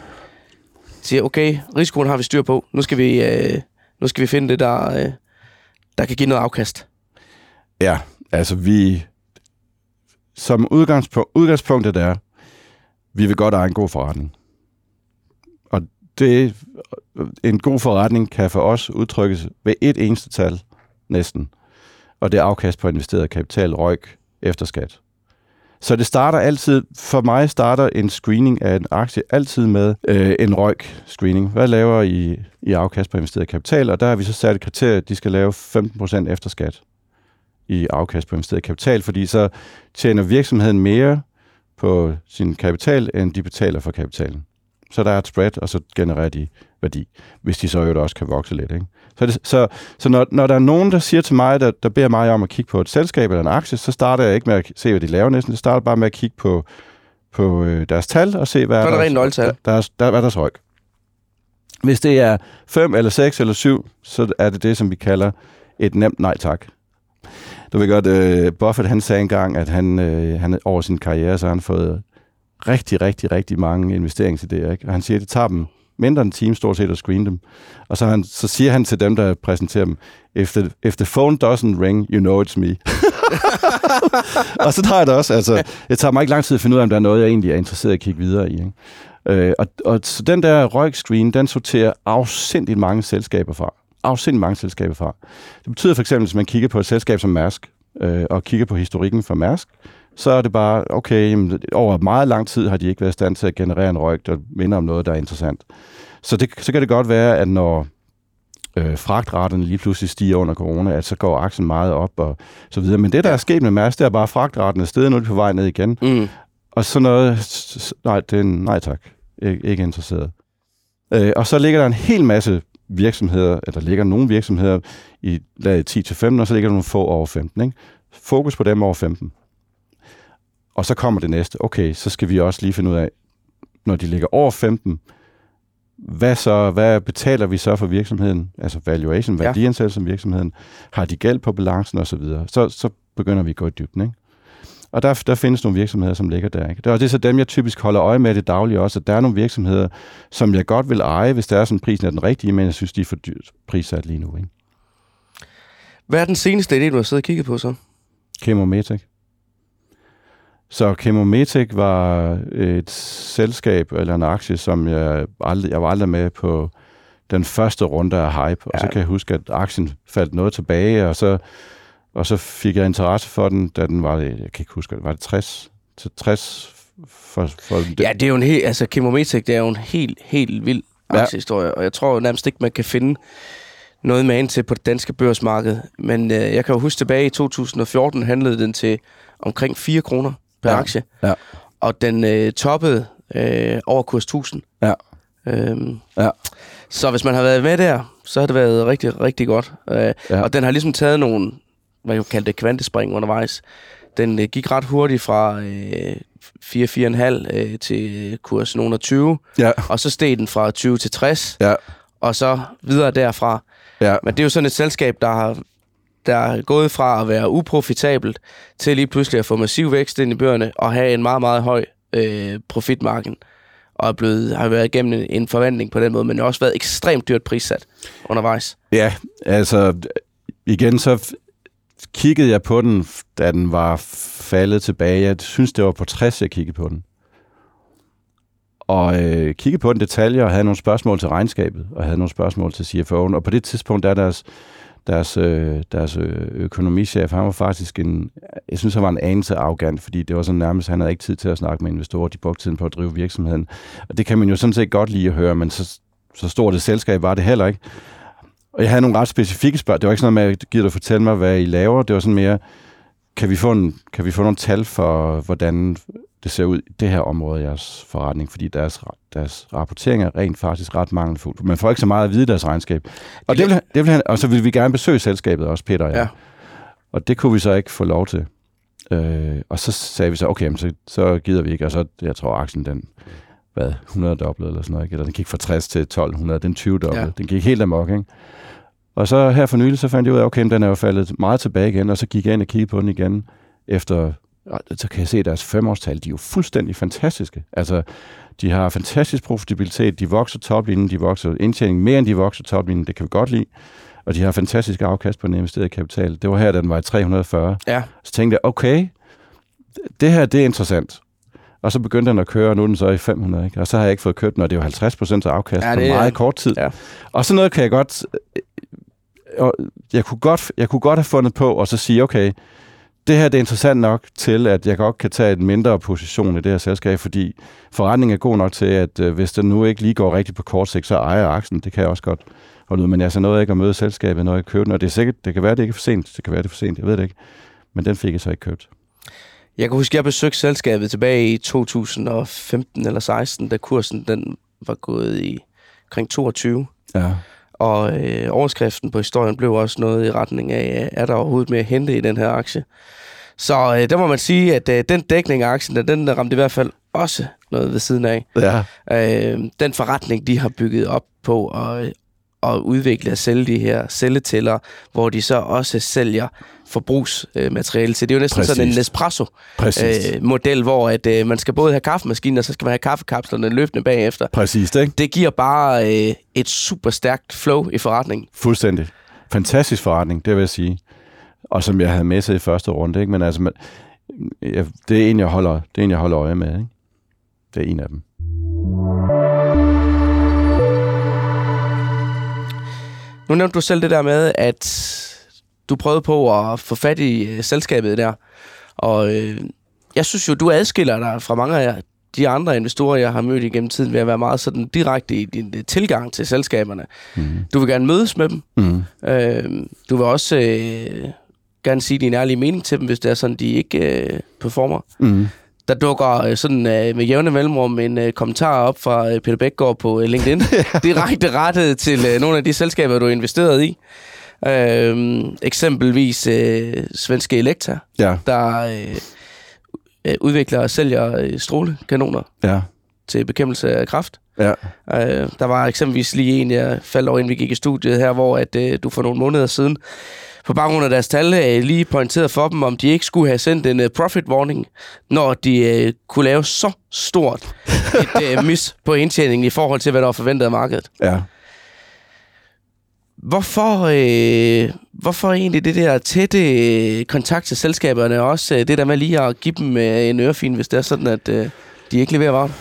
siger, okay, risikoen har vi styr på. Nu skal vi, øh, nu skal vi finde det, der, øh, der kan give noget afkast. Ja, altså vi... Som udgangspunkt, udgangspunktet er, vi vil godt eje en god forretning. Og det, en god forretning kan for os udtrykkes ved et eneste tal, næsten. Og det er afkast på investeret kapital, røg efter skat. Så det starter altid, for mig starter en screening af en aktie altid med øh, en røg-screening. Hvad laver I i afkast på investeret kapital? Og der har vi så sat et kriterie, at de skal lave 15% efter skat i afkast på investeret kapital, fordi så tjener virksomheden mere på sin kapital, end de betaler for kapitalen. Så der er et spread, og så genererer de værdi, hvis de så jo også kan vokse lidt. Ikke? Så, det, så, så når, når der er nogen, der siger til mig, der, der beder mig om at kigge på et selskab eller en aktie, så starter jeg ikke med at se, hvad de laver næsten. Jeg starter bare med at kigge på, på øh, deres tal og se, hvad Så er der deres, nøgletal. der, deres, der, hvad er deres ryg. Hvis det er 5 eller 6 eller 7, så er det det, som vi kalder et nemt nej tak. Du ved godt, øh, Buffett han sagde engang, at han, øh, han over sin karriere, så har han fået rigtig, rigtig, rigtig mange investeringsidéer. Ikke? Og han siger, at det tager dem mindre end en time stort set at screene dem. Og så, han, så siger han til dem, der præsenterer dem, if the, if the phone doesn't ring, you know it's me. og så tager jeg det også. Altså, jeg tager mig ikke lang tid at finde ud af, om der er noget, jeg egentlig er interesseret i at kigge videre i. Ikke? Øh, og, og så den der røg-screen, den sorterer afsindigt mange selskaber fra. Afsindigt mange selskaber fra. Det betyder for eksempel, hvis man kigger på et selskab som Mærsk, øh, og kigger på historikken for Mærsk, så er det bare, okay, jamen, over meget lang tid har de ikke været i stand til at generere en røg, der minder om noget, der er interessant. Så, det, så kan det godt være, at når øh, fragtraterne lige pludselig stiger under corona, at så går aktien meget op og så videre. Men det, der er sket med Mærsk, det er bare, at fragtraten er stedet, nu er de på vej ned igen. Mm. Og så noget, nej, det er nej tak, ikke, ikke interesseret. Øh, og så ligger der en hel masse virksomheder, eller ligger nogle virksomheder i laget 10-15, og så ligger der nogle få over 15. Ikke? Fokus på dem over 15. Og så kommer det næste. Okay, så skal vi også lige finde ud af, når de ligger over 15, hvad så, hvad betaler vi så for virksomheden? Altså valuation, værdiansættelse som virksomheden. Har de gæld på balancen osv.? Så, så, så begynder vi at gå i dybden, ikke? Og der, der findes nogle virksomheder, som ligger der. Ikke? Og det er så dem, jeg typisk holder øje med det daglige også, at der er nogle virksomheder, som jeg godt vil eje, hvis der er sådan, prisen er den rigtige, men jeg synes, de er for dyrt prissat lige nu. Ikke? Hvad er den seneste idé, du har siddet og kigget på så? Chemometec. Så Chemometec var et selskab eller en aktie, som jeg aldrig, jeg var aldrig med på den første runde af hype. Og Ja. så kan jeg huske, at aktien faldt noget tilbage, og så, og så fik jeg interesse for den, da den var, jeg kan ikke huske, var det 60 til 60 for, for Ja, det er jo en helt, altså Chemometec, det er jo en helt, helt vild Ja. aktiehistorie, og jeg tror jo nærmest ikke, man kan finde noget med til på det danske børsmarked. Men øh, jeg kan jo huske tilbage i 2014 handlede den til omkring 4 kroner per Ja. aktie. Ja. Og den øh, toppede øh, over kurs 1000. Ja. Øhm, Ja. Så hvis man har været med der, så har det været rigtig, rigtig godt. Øh, Ja. Og den har ligesom taget nogle, hvad jeg kalder det, kvantespring undervejs. Den øh, gik ret hurtigt fra øh, 4-4,5 øh, til kurs nogen af 20, Ja, og så steg den fra 20 til 60, ja, og så videre derfra. ja. Men det er jo sådan et selskab, der har, der er gået fra at være uprofitabelt til lige pludselig at få massiv vækst ind i bøgerne og have en meget, meget høj øh, profitmargin. Og er blevet, har været igennem en, forvandling på den måde, men har også været ekstremt dyrt prissat undervejs. Ja, altså igen så kiggede jeg på den, da den var faldet tilbage. Jeg synes, det var på 60, jeg kiggede på den. Og øh, kiggede på den detaljer og havde nogle spørgsmål til regnskabet, og havde nogle spørgsmål til CFO'en. Og på det tidspunkt, der er deres, deres, øh, deres øh, økonomichef, han var faktisk en, jeg synes, han var en anelse arrogant, fordi det var sådan nærmest, han havde ikke tid til at snakke med investorer, de brugte tiden på at drive virksomheden. Og det kan man jo sådan set godt lide at høre, men så, så stort et selskab var det heller ikke. Og jeg havde nogle ret specifikke spørgsmål. Det var ikke sådan noget med, at gider du fortælle mig, hvad I laver? Det var sådan mere, kan vi få, en, kan vi få nogle tal for, hvordan det ser ud i det her område af jeres forretning? Fordi deres, deres rapportering er rent faktisk ret mangelfuld. Man får ikke så meget at vide deres regnskab. Og, det vil, han- det vil han, og så vil vi gerne besøge selskabet også, Peter og jeg. Ja. Og det kunne vi så ikke få lov til. Øh, og så sagde vi så, okay, så, så gider vi ikke. Og så, jeg tror, aktien den, hvad, 100 dobbelt eller sådan noget. Ikke? Eller den gik fra 60 til 1200, den 20 dobbelt. Ja. Den gik helt amok, ikke? Og så her for nylig, så fandt jeg ud af, okay, den er jo faldet meget tilbage igen, og så gik jeg ind og kiggede på den igen, efter, så kan jeg se, deres femårstal, de er jo fuldstændig fantastiske. Altså, de har fantastisk profitabilitet, de vokser toplinjen, de vokser indtjening mere, end de vokser toplinjen, det kan vi godt lide. Og de har fantastisk afkast på den investerede kapital. Det var her, da den var i 340. Ja. Så tænkte jeg, okay, det her, det er interessant. Og så begyndte den at køre, og nu er den så i 500, ikke? Og så har jeg ikke fået kørt den, og det er jo 50 procent afkast Ja, ja, på det er- meget kort tid. Ja. Og sådan noget kan jeg godt... øh, Og jeg kunne godt, jeg kunne godt have fundet på, og så sige, okay, det her det er interessant nok til, at jeg godt kan tage en mindre position i det her selskab, fordi forretningen er god nok til, at øh, hvis det nu ikke lige går rigtigt på kort sigt, så ejer aktien. Det kan jeg også godt holde ud. Men jeg så noget ikke at møde selskabet, når jeg køber den. Og det er sikkert, det kan være, det ikke er for sent. Det kan være, det er for sent. Jeg ved det ikke. Men den fik jeg så ikke købt. Jeg kan huske, at jeg besøgte selskabet tilbage i 2015 eller 16, da kursen den var gået i omkring 22. Ja. Og øh, overskriften på historien blev også noget i retning af, er der overhovedet mere at hente i den her aktie? Så øh, der må man sige, at øh, den dækning af aktien, den ramte i hvert fald også noget ved siden af. Ja. Øh, den forretning, de har bygget op på og, og udvikle og sælge de her celletæller, hvor de så også sælger forbrugsmateriale til. Det er jo næsten Præcis. sådan en Nespresso-model, Præcis. hvor at, øh, man skal både have kaffemaskinen, og så skal man have kaffekapslerne løbende bagefter. Præcis, ikke? Det giver bare øh, et super stærkt flow i forretningen. Fuldstændig. Fantastisk forretning, det vil jeg sige. Og som jeg havde med sig i første runde, ikke? Men altså, man, ja, det er en, jeg holder, det er en, jeg holder øje med, ikke? Det er en af dem. Nu nævnte du selv det der med, at du prøvede på at få fat i øh, selskabet der. Og øh, jeg synes jo, du adskiller dig fra mange af de andre investorer, jeg har mødt igennem tiden, ved at være meget sådan direkte i din øh, tilgang til selskaberne. Mm. Du vil gerne mødes med dem. Mm. Øh, du vil også øh, gerne sige din ærlige mening til dem, hvis det er sådan, de ikke øh, performer. Mm. Der dukker øh, sådan øh, med jævne mellemrum en øh, kommentar op fra øh, Peter Bækgaard på øh, LinkedIn. Direkte rettet til øh, nogle af de selskaber, du har investeret i. Øh, eksempelvis øh, Svenske Elektra, Ja, der øh, øh, udvikler og sælger øh, strålekanoner ja, til bekæmpelse af kræft. ja. Øh, der var eksempelvis lige en, jeg faldt over, inden vi gik i studiet her, hvor at, øh, du for nogle måneder siden, på baggrund af deres tal, øh, lige pointerede for dem, om de ikke skulle have sendt en øh, profit warning, når de øh, kunne lave så stort et øh, mis på indtjeningen i forhold til, hvad der var forventet af markedet. ja. Hvorfor, øh, hvorfor egentlig det der tætte kontakt til selskaberne, og også øh, det der med lige at give dem øh, en ørefin, hvis det er sådan, at øh, de ikke leverer varme?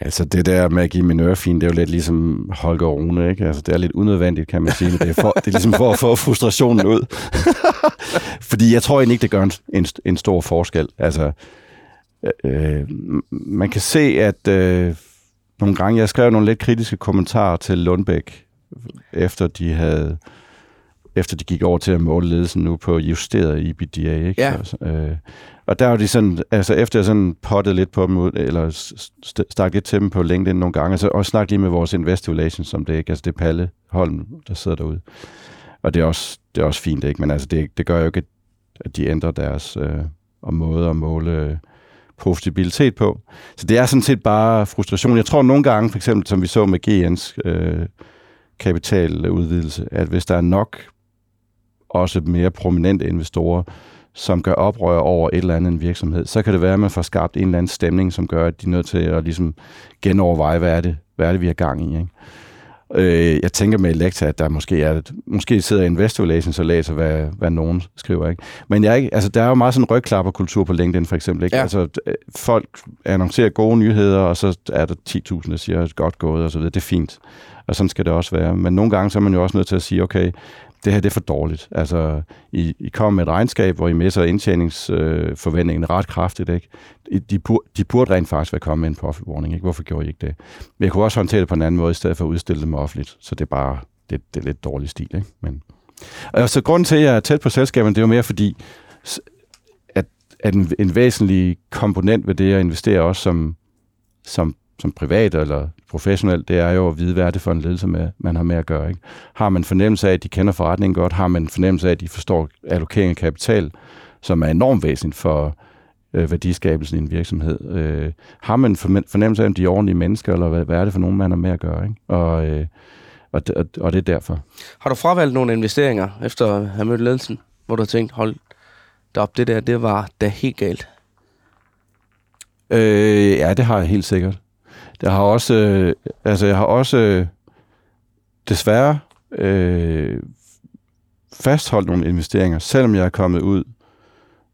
Altså det der med at give min ørefin, det er jo lidt ligesom Holger Rune, ikke? Altså det er lidt unødvendigt, kan man sige. men Det er, for, det er ligesom for at få frustrationen ud. Fordi jeg tror egentlig ikke, det gør en, en, en stor forskel. Altså, øh, man kan se, at øh, nogle gange, jeg skrev nogle lidt kritiske kommentarer til Lundbæk, efter de havde efter de gik over til at måle ledelsen nu på justeret EBITDA, ikke? Ja. Så, øh, og der var de sådan, altså efter jeg sådan pottede lidt på dem ud, eller st- stak lidt til dem på LinkedIn nogle gange, altså også snakkede lige med vores investor relations som det, ikke? Altså det er Palle Holm, der sidder derude. Og det er også, det er også fint, ikke? Men altså det, det gør jo ikke, at de ændrer deres øh, og måde at måle øh, profitabilitet på. Så det er sådan set bare frustration. Jeg tror nogle gange, for eksempel som vi så med GN's øh, kapitaludvidelse, at hvis der er nok også mere prominente investorer, som gør oprør over et eller andet en virksomhed, så kan det være, at man får skabt en eller anden stemning, som gør, at de er nødt til at ligesom genoverveje, hvad er det, hvad er det vi har gang i. Ikke? Øh, jeg tænker med Elektra, at der måske er, måske sidder Investor Relations og læser, hvad, hvad nogen skriver. Ikke? Men jeg ikke, altså, der er jo meget sådan rygklapperkultur på LinkedIn for eksempel. Ikke? Ja. Altså, øh, folk annoncerer gode nyheder, og så er der 10.000, der siger, at godt gået og så videre. Det er fint. Og sådan skal det også være. Men nogle gange så er man jo også nødt til at sige, okay, det her det er for dårligt. Altså, I, I kommer med et regnskab, hvor I misser indtjeningsforventningen øh, ret kraftigt. Ikke? De, de burde rent faktisk være kommet med en profit warning. Ikke? Hvorfor gjorde I ikke det? Men jeg kunne også håndtere det på en anden måde, i stedet for at udstille dem offentligt. Så det er bare det, det er lidt dårlig stil. Ikke? Men, og så grunden til, at jeg er tæt på selskaberne, det er jo mere fordi, at, at en, en væsentlig komponent ved det at investere også som, som, som privat eller professionelt, det er jo at vide, hvad er det for en ledelse, med, man har med at gøre. Ikke? Har man fornemmelse af, at de kender forretningen godt? Har man fornemmelse af, at de forstår allokering af kapital, som er enormt væsentligt for øh, værdiskabelsen i en virksomhed? Øh, har man fornem- fornemmelse af, at de er ordentlige mennesker, eller hvad, hvad er det for nogen, man har med at gøre? Ikke? Og, øh, og, det, og, og det er derfor. Har du fravalgt nogle investeringer efter at have mødt ledelsen, hvor du har tænkt, hold da op, det der, det var da helt galt? Øh, ja, det har jeg helt sikkert. Jeg har også, øh, altså jeg har også øh, desværre øh, fastholdt nogle investeringer, selvom jeg er kommet ud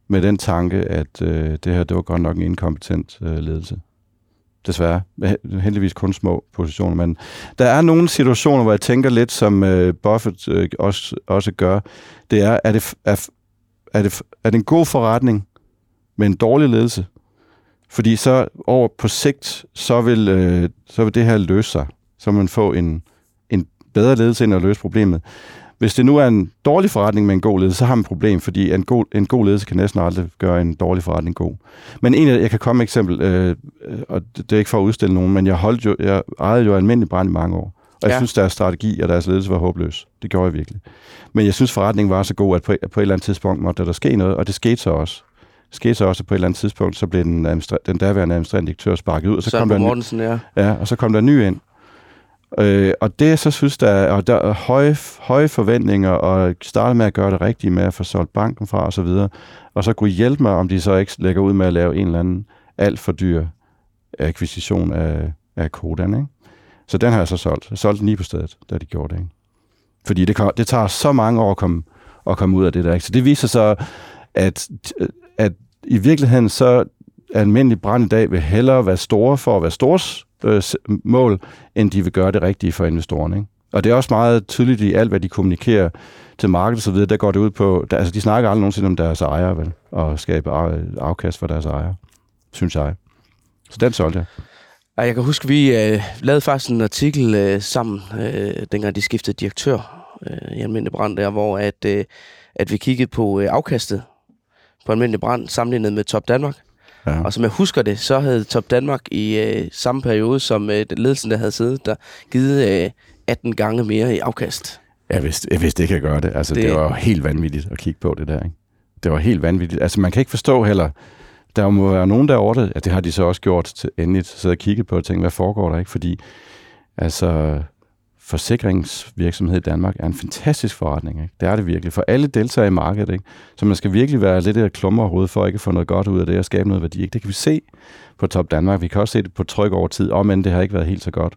med den tanke, at øh, det her det var godt nok en inkompetent øh, ledelse. Desværre. Heldigvis kun små positioner, men der er nogle situationer, hvor jeg tænker lidt, som øh, Buffett øh, også, også gør, det er, er det, er, er det, er det en god forretning med en dårlig ledelse? Fordi så over på sigt, så vil, øh, så vil det her løse sig. Så man få en, en bedre ledelse ind at løse problemet. Hvis det nu er en dårlig forretning med en god ledelse, så har man et problem, fordi en god, en god ledelse kan næsten aldrig gøre en dårlig forretning god. Men en, jeg kan komme med et eksempel, øh, og det er ikke for at udstille nogen, men jeg, holdt jo, jeg ejede jo almindelig brand i mange år. Og jeg ja. synes, deres strategi og deres ledelse var håbløs. Det gjorde jeg virkelig. Men jeg synes, forretningen var så god, at på, på et eller andet tidspunkt måtte der ske noget, og det skete så også. Skete så også, på et eller andet tidspunkt, så blev den, den daværende administrerende direktør sparket ud, og så, så kom der Mortensen, ja. ja. og så kom der en ny ind. Øh, og det, så synes der, og der er høje, høje forventninger, og starte med at gøre det rigtige med at få solgt banken fra, og så videre. Og så kunne hjælpe mig, om de så ikke lægger ud med at lave en eller anden alt for dyr akquisition af, af Kodan, ikke? Så den har jeg så solgt. Jeg solgte den lige på stedet, da de gjorde det, ikke? Fordi det, det tager så mange år at komme, at komme ud af det der, ikke? Så det viser så, at, at i virkeligheden så almindelig brand i dag vil hellere være store for at være stores øh, mål, end de vil gøre det rigtige for investorerne. Ikke? Og det er også meget tydeligt i alt, hvad de kommunikerer til markedet så videre, der går det ud på, der, altså de snakker aldrig nogensinde om deres ejere, vel, og skabe afkast for deres ejere, synes jeg. Så den solgte jeg. Jeg kan huske, vi øh, lavede faktisk en artikel øh, sammen, øh, dengang de skiftede direktør øh, i Almindelig Brand, der, hvor at, øh, at vi kiggede på øh, afkastet på Almindelig Brand sammenlignet med Top Danmark. Ja. Og som jeg husker det, så havde Top Danmark i øh, samme periode, som øh, ledelsen, der havde siddet der, givet øh, 18 gange mere i afkast. Jeg vidste, jeg vidste ikke, at gøre det. Altså, det... det var helt vanvittigt at kigge på det der. Ikke? Det var helt vanvittigt. Altså, man kan ikke forstå heller, der må være nogen derovre, det, ja, det har de så også gjort til endeligt, så og kigget på og tænkt, hvad foregår der ikke? Fordi, altså, forsikringsvirksomhed i Danmark er en fantastisk forretning. Ikke? Det er det virkelig. For alle deltager i markedet. Ikke? Så man skal virkelig være lidt af klummerhoved for at ikke få noget godt ud af det og skabe noget værdi. Ikke? Det kan vi se på Top Danmark. Vi kan også se det på tryk over tid, om end det har ikke været helt så godt.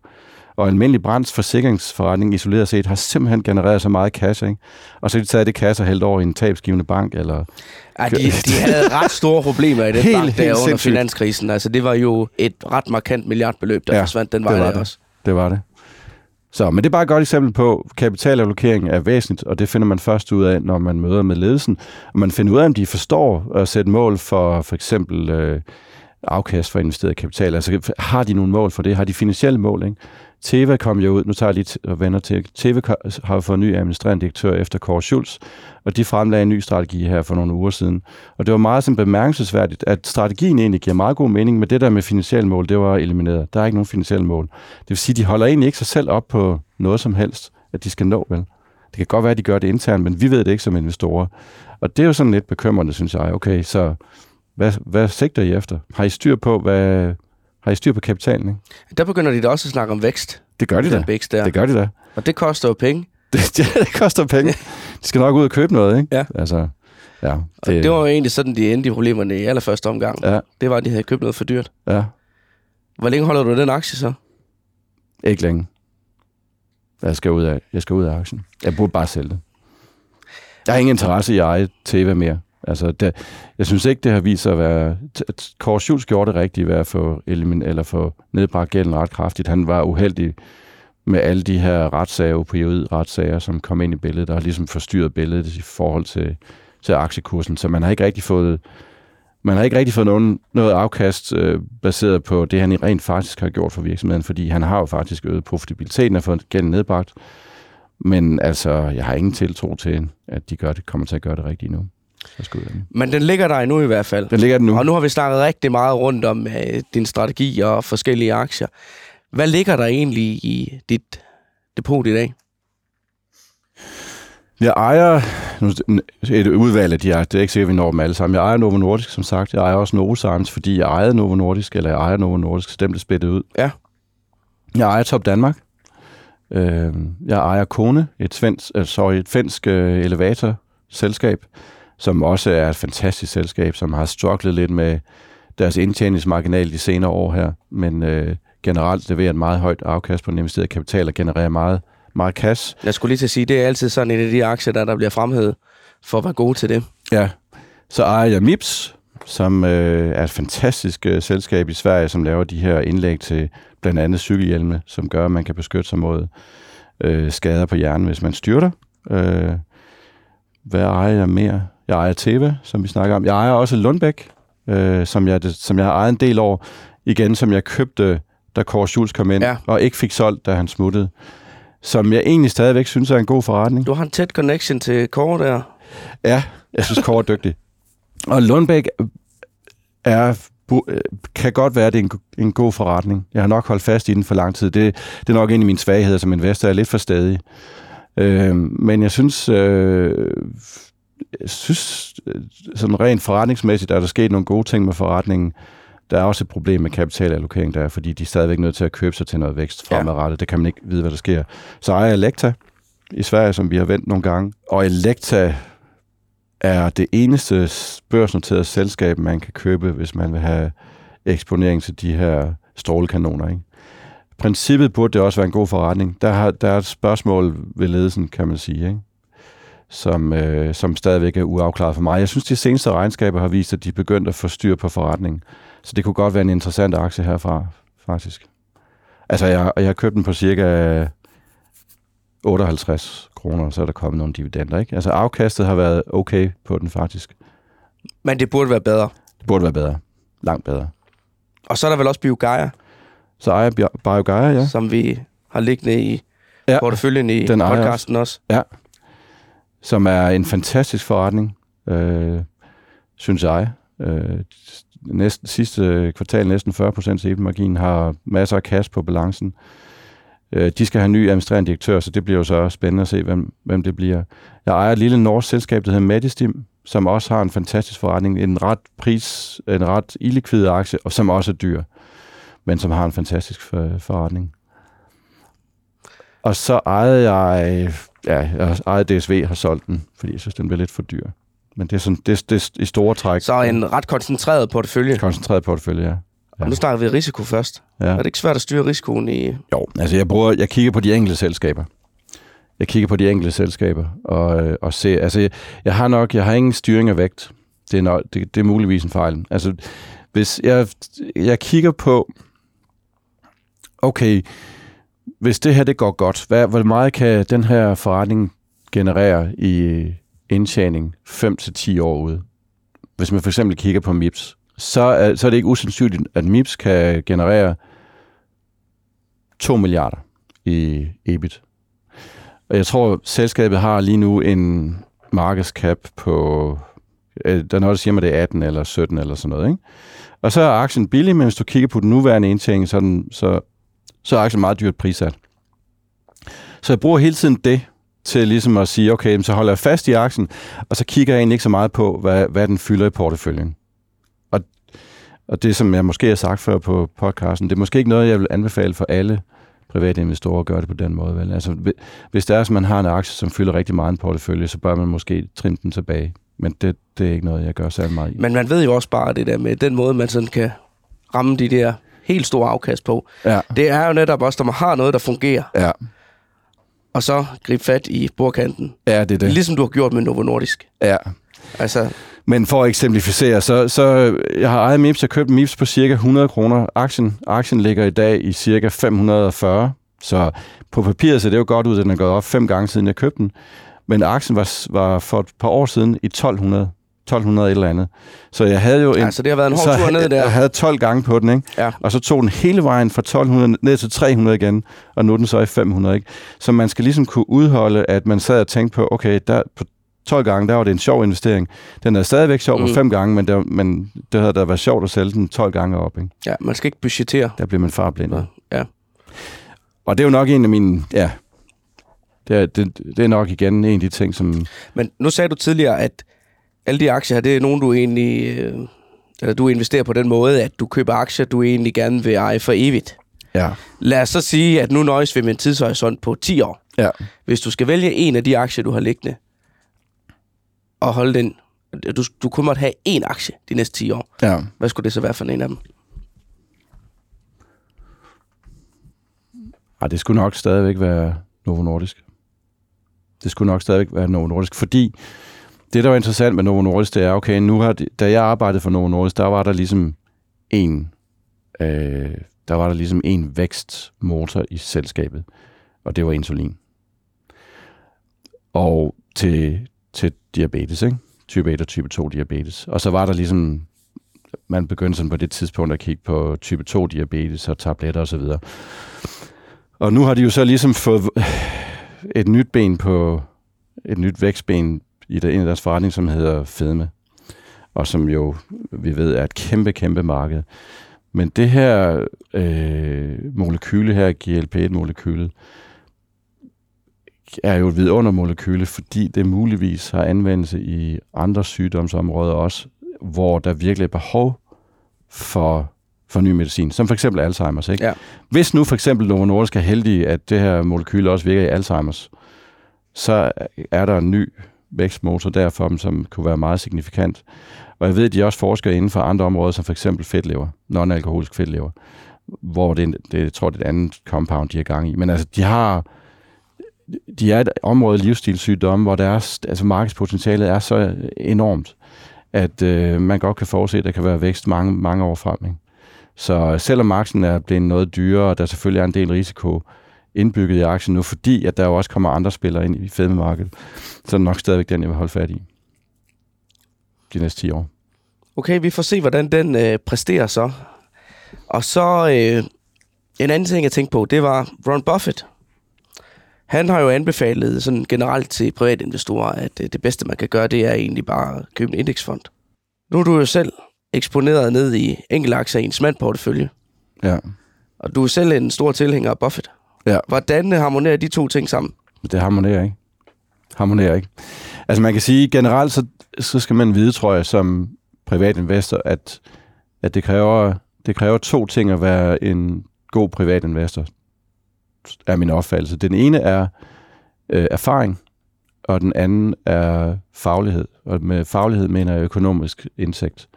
Og almindelig brands forsikringsforretning isoleret set har simpelthen genereret så meget cash, ikke? Og så har de taget det cash og hældt over i en tabsgivende bank, eller... Ja, de, de havde ret store problemer i den helt, bank der helt under sindssygt. finanskrisen. Altså, det var jo et ret markant milliardbeløb, der ja, forsvandt den vej det var der det. også. Det var det. Så, men det er bare et godt eksempel på, at kapitalallokering er væsentligt, og det finder man først ud af, når man møder med ledelsen. Og man finder ud af, om de forstår at sætte mål for for eksempel øh, afkast for investeret kapital. Altså har de nogle mål for det? Har de finansielle mål? Ikke? Teva kom jo ud, nu tager jeg lige og vender til, Teva har fået en ny administrerende direktør efter Kåre Schulz, og de fremlagde en ny strategi her for nogle uger siden. Og det var meget sådan bemærkelsesværdigt, at strategien egentlig giver meget god mening, men det der med finansielle mål, det var elimineret. Der er ikke nogen finansielle mål. Det vil sige, de holder egentlig ikke sig selv op på noget som helst, at de skal nå, vel? Det kan godt være, at de gør det internt, men vi ved det ikke som investorer. Og det er jo sådan lidt bekymrende, synes jeg. Okay, så hvad, hvad sigter I efter? Har I styr på, hvad, har I styr på kapitalen, ikke? Der begynder de da også at snakke om vækst. Det gør de da. Vækst der. Det gør de da. Og det koster jo penge. Det, det koster penge. De skal nok ud og købe noget, ikke? Ja. Altså, ja det... Og det var jo egentlig sådan, de endte i problemerne i allerførste omgang. Ja. Det var, at de havde købt noget for dyrt. Ja. Hvor længe holder du den aktie så? Ikke længe. Jeg skal ud af, jeg skal ud af aktien. Jeg burde bare sælge det. Jeg har ingen interesse i at eje TV mere. Altså, det, jeg synes ikke, det har vist sig at være... Kåre Schultz gjorde det rigtigt ved at få, elimin, eller få nedbragt gælden ret kraftigt. Han var uheldig med alle de her retssager, opioid-retssager, som kom ind i billedet, der har ligesom forstyrret billedet i forhold til, til aktiekursen. Så man har ikke rigtig fået, man har ikke rigtig fået nogen, noget afkast øh, baseret på det, han rent faktisk har gjort for virksomheden, fordi han har jo faktisk øget profitabiliteten og fået gælden nedbragt. Men altså, jeg har ingen tiltro til, at de gør det, kommer til at gøre det rigtigt nu. Men den ligger der endnu i hvert fald. Den ligger den nu. Og nu har vi snakket rigtig meget rundt om uh, din strategi og forskellige aktier. Hvad ligger der egentlig i dit depot i dag? Jeg ejer et udvalg af de her, det er ikke sikkert, at vi når dem alle sammen. Jeg ejer Novo Nordisk, som sagt. Jeg ejer også Novozymes, fordi jeg ejer Novo Nordisk, eller jeg ejer Novo Nordisk, så dem blev spættet ud. Ja. Jeg ejer Top Danmark. Øh, jeg ejer Kone, et, svensk, uh, sorry, et finsk uh, elevatorselskab som også er et fantastisk selskab, som har strugglet lidt med deres indtjeningsmarginal de senere år her, men øh, generelt leverer et meget højt afkast på den investerede kapital og genererer meget, meget cash. Jeg skulle lige til at sige, det er altid sådan en af de aktier, der, der bliver fremhævet for at være gode til det. Ja, så ejer jeg MIPS, som øh, er et fantastisk øh, selskab i Sverige, som laver de her indlæg til blandt andet cykelhjelme, som gør, at man kan beskytte sig mod øh, skader på hjernen, hvis man styrter. Øh, hvad ejer jeg mere? Jeg ejer Teva, som vi snakker om. Jeg ejer også Lundbæk, øh, som, jeg, som jeg har ejet en del år. Igen, som jeg købte, da Kåre Schultz kom ind, Ja. og ikke fik solgt, da han smuttede. Som jeg egentlig stadigvæk synes er en god forretning. Du har en tæt connection til Kåre der. Ja, jeg synes, Kåre er dygtig. Og Lundbæk er, øh, kan godt være, at det er en, en god forretning. Jeg har nok holdt fast i den for lang tid. Det, det er nok en af mine svagheder som investor. Jeg er lidt for stadig. Øh, men jeg synes, øh, jeg synes øh, sådan rent forretningsmæssigt, er der sket nogle gode ting med forretningen. Der er også et problem med kapitalallokering der, er, fordi de er stadigvæk nødt til at købe sig til noget vækst Ja. fremadrettet. Det kan man ikke vide, hvad der sker. Så ejer Elekta i Sverige, som vi har vendt nogle gange. Og Elekta er det eneste børsnoterede selskab, man kan købe, hvis man vil have eksponering til de her strålekanoner. Ikke? Princippet burde det også være en god forretning. Der, har, der er et spørgsmål ved ledelsen, kan man sige, ikke? Som, øh, som stadigvæk er uafklaret for mig. Jeg synes, de seneste regnskaber har vist, at de er begyndt at få styr på forretningen. Så det kunne godt være en interessant aktie herfra, faktisk. Altså, jeg, jeg har købt den på cirka 58 kroner, og så er der kommet nogle dividender, ikke? Altså, afkastet har været okay på den, faktisk. Men det burde være bedre. Det burde være bedre. Langt bedre. Og så er der vel også BioGaia, Så ejer Bi- BioGaia, ja. ja. som vi har liggende i Ja, porteføljen i den podcasten også som er en fantastisk forretning, øh, synes jeg. Øh, næsten, sidste kvartal næsten 40% EBIT-margin, har masser af cash på balancen. Øh, de skal have en ny administrerende direktør, så det bliver jo så spændende at se, hvem, hvem det bliver. Jeg ejer et lille norsk selskab, der hedder Medistim, som også har en fantastisk forretning. En ret pris, en ret illikvid aktie, og som også er dyr, men som har en fantastisk for, forretning. Og så ejede jeg, ja, jeg ejede DSV, har solgt den, fordi jeg synes, den blev lidt for dyr. Men det er, sådan, det, det er i store træk. Så en ret koncentreret portefølje. koncentreret portefølje, ja. Og nu snakker vi risiko først. ja. Er det ikke svært at styre risikoen i... Jo, altså jeg, bruger, jeg kigger på de enkelte selskaber. Jeg kigger på de enkelte selskaber og, øh, og ser, altså jeg, jeg har nok, jeg har ingen styring af vægt. Det er, nok, det, det er muligvis en fejl. Altså hvis jeg, jeg kigger på, okay, hvis det her det går godt, hvad, hvor meget kan den her forretning generere i øh, indtjening 5-10 år ude? Hvis man for eksempel kigger på MIPS, så er, så er det ikke usandsynligt, at MIPS kan generere 2 milliarder i EBIT. Og jeg tror, selskabet har lige nu en markedscap på, øh, der er noget, der siger mig, det er 18 eller 17 eller sådan noget. Ikke? Og så er aktien billig, men hvis du kigger på den nuværende indtjening, så den, så, så er aktien meget dyrt prissat. Så jeg bruger hele tiden det til ligesom at sige, okay, så holder jeg fast i aktien, og så kigger jeg egentlig ikke så meget på, hvad, hvad den fylder i porteføljen. Og, og det, som jeg måske har sagt før på podcasten, det er måske ikke noget, jeg vil anbefale for alle private investorer at gøre det på den måde. Vel? Altså, hvis det er, at man har en aktie, som fylder rigtig meget i en portefølje, så bør man måske trimme den tilbage. Men det, det er ikke noget, jeg gør særlig meget i. Men man ved jo også bare det der med den måde, man sådan kan ramme de der helt store afkast på. Ja, Det er jo netop også, at man har noget, der fungerer, ja, og så gribe fat i bordkanten. ja det er det. Ligesom du har gjort med Novo Nordisk. Ja. Altså, Men for at eksemplificere, så, så jeg har ejet MIPS, jeg købte MIPS på cirka 100 kroner. Aktien, aktien ligger i dag i cirka 540, så på papiret ser det jo godt ud, at den er gået op fem gange siden jeg købte den. Men aktien var, var for et par år siden i 1200, 1200 et eller andet. Så jeg havde jo en, altså det har været en så hård tur jeg, ned jeg der. havde 12 gange på den, ikke? Ja. Og så tog den hele vejen fra 1200 ned til 300 igen, og nu er den så i 500, ikke? Så man skal ligesom kunne udholde, at man sad og tænkte på, okay, der, på 12 gange, der var det en sjov investering. Den er stadigvæk sjov på Mm. fem gange, men, der, men det havde da været sjovt at sælge den 12 gange op, ikke? Ja, man skal ikke budgettere. Der bliver man farblind. Ja. Og det er jo nok en af mine, ja, det er, det, det er nok igen en af de ting, som, Men nu sagde du tidligere, at alle de aktier her, det er nogen, du egentlig... Øh, eller du investerer på den måde, at du køber aktier, du egentlig gerne vil eje for evigt. ja, Lad os så sige, at nu nøjes vi med en tidshorisont på 10 år. ja, Hvis du skal vælge en af de aktier, du har liggende, og holde den... Du, du kun måtte have én aktie de næste 10 år. ja. Hvad skulle det så være for en af dem? Ej, det skulle nok stadigvæk være Novo Nordisk. Det skulle nok stadigvæk være Novo Nordisk, fordi det, der var interessant med Novo Nordisk, det er, okay, nu har de, da jeg arbejdede for Novo Nordisk, der var der ligesom en, øh, der var der ligesom en vækstmotor i selskabet, og det var insulin. Og til, til diabetes, ikke? type 1 og type 2 diabetes. Og så var der ligesom, man begyndte sådan på det tidspunkt at kigge på type 2 diabetes og tabletter osv. Og, og nu har de jo så ligesom fået et nyt ben på, et nyt vækstben i der, en af deres forretning, som hedder fedme, og som jo, vi ved, er et kæmpe, kæmpe marked. Men det her øh, molekyle her, GLP-1-molekyle, er jo et vidundermolekyle, fordi det muligvis har anvendelse i andre sygdomsområder også, hvor der virkelig er behov for, for ny medicin, som for eksempel Alzheimer's. Ikke? Ja. Hvis nu for eksempel Novo Nordisk er heldige, at det her molekyle også virker i Alzheimer's, så er der en ny vækstmotor der for dem, som kunne være meget signifikant. Og jeg ved, at de også forsker inden for andre områder, som for eksempel fedtlever, non-alkoholisk fedtlever, hvor det, det, jeg tror, det er et andet compound, de er gang i. Men altså, de har de er et område livsstilssygdomme, hvor deres, altså markedspotentialet er så enormt, at øh, man godt kan forudse, at der kan være vækst mange, mange år frem. Ikke? Så selvom marken er blevet noget dyrere, og der selvfølgelig er en del risiko indbygget i aktien nu, fordi at der jo også kommer andre spillere ind i fedmemarkedet, så er det nok stadigvæk den, jeg vil holde fat i de næste 10 år. Okay, vi får se, hvordan den øh, præsterer så. Og så øh, en anden ting, jeg tænkte på, det var Ron Buffett. Han har jo anbefalet sådan generelt til privatinvestorer, at øh, det bedste, man kan gøre, det er egentlig bare at købe en indeksfond. Nu er du jo selv eksponeret ned i enkeltaktier i en smand portefølje, Ja. og du er selv en stor tilhænger af Buffett. Ja. Hvordan øh, harmonerer de to ting sammen? Men det harmonerer ikke. Harmonerer ikke. Altså man kan sige, generelt så, så skal man vide, tror jeg, som privat investor, at, at det, kræver, det kræver to ting at være en god privat investor, er min opfattelse. Den ene er øh, erfaring, og den anden er faglighed. Og med faglighed mener jeg økonomisk indsigt.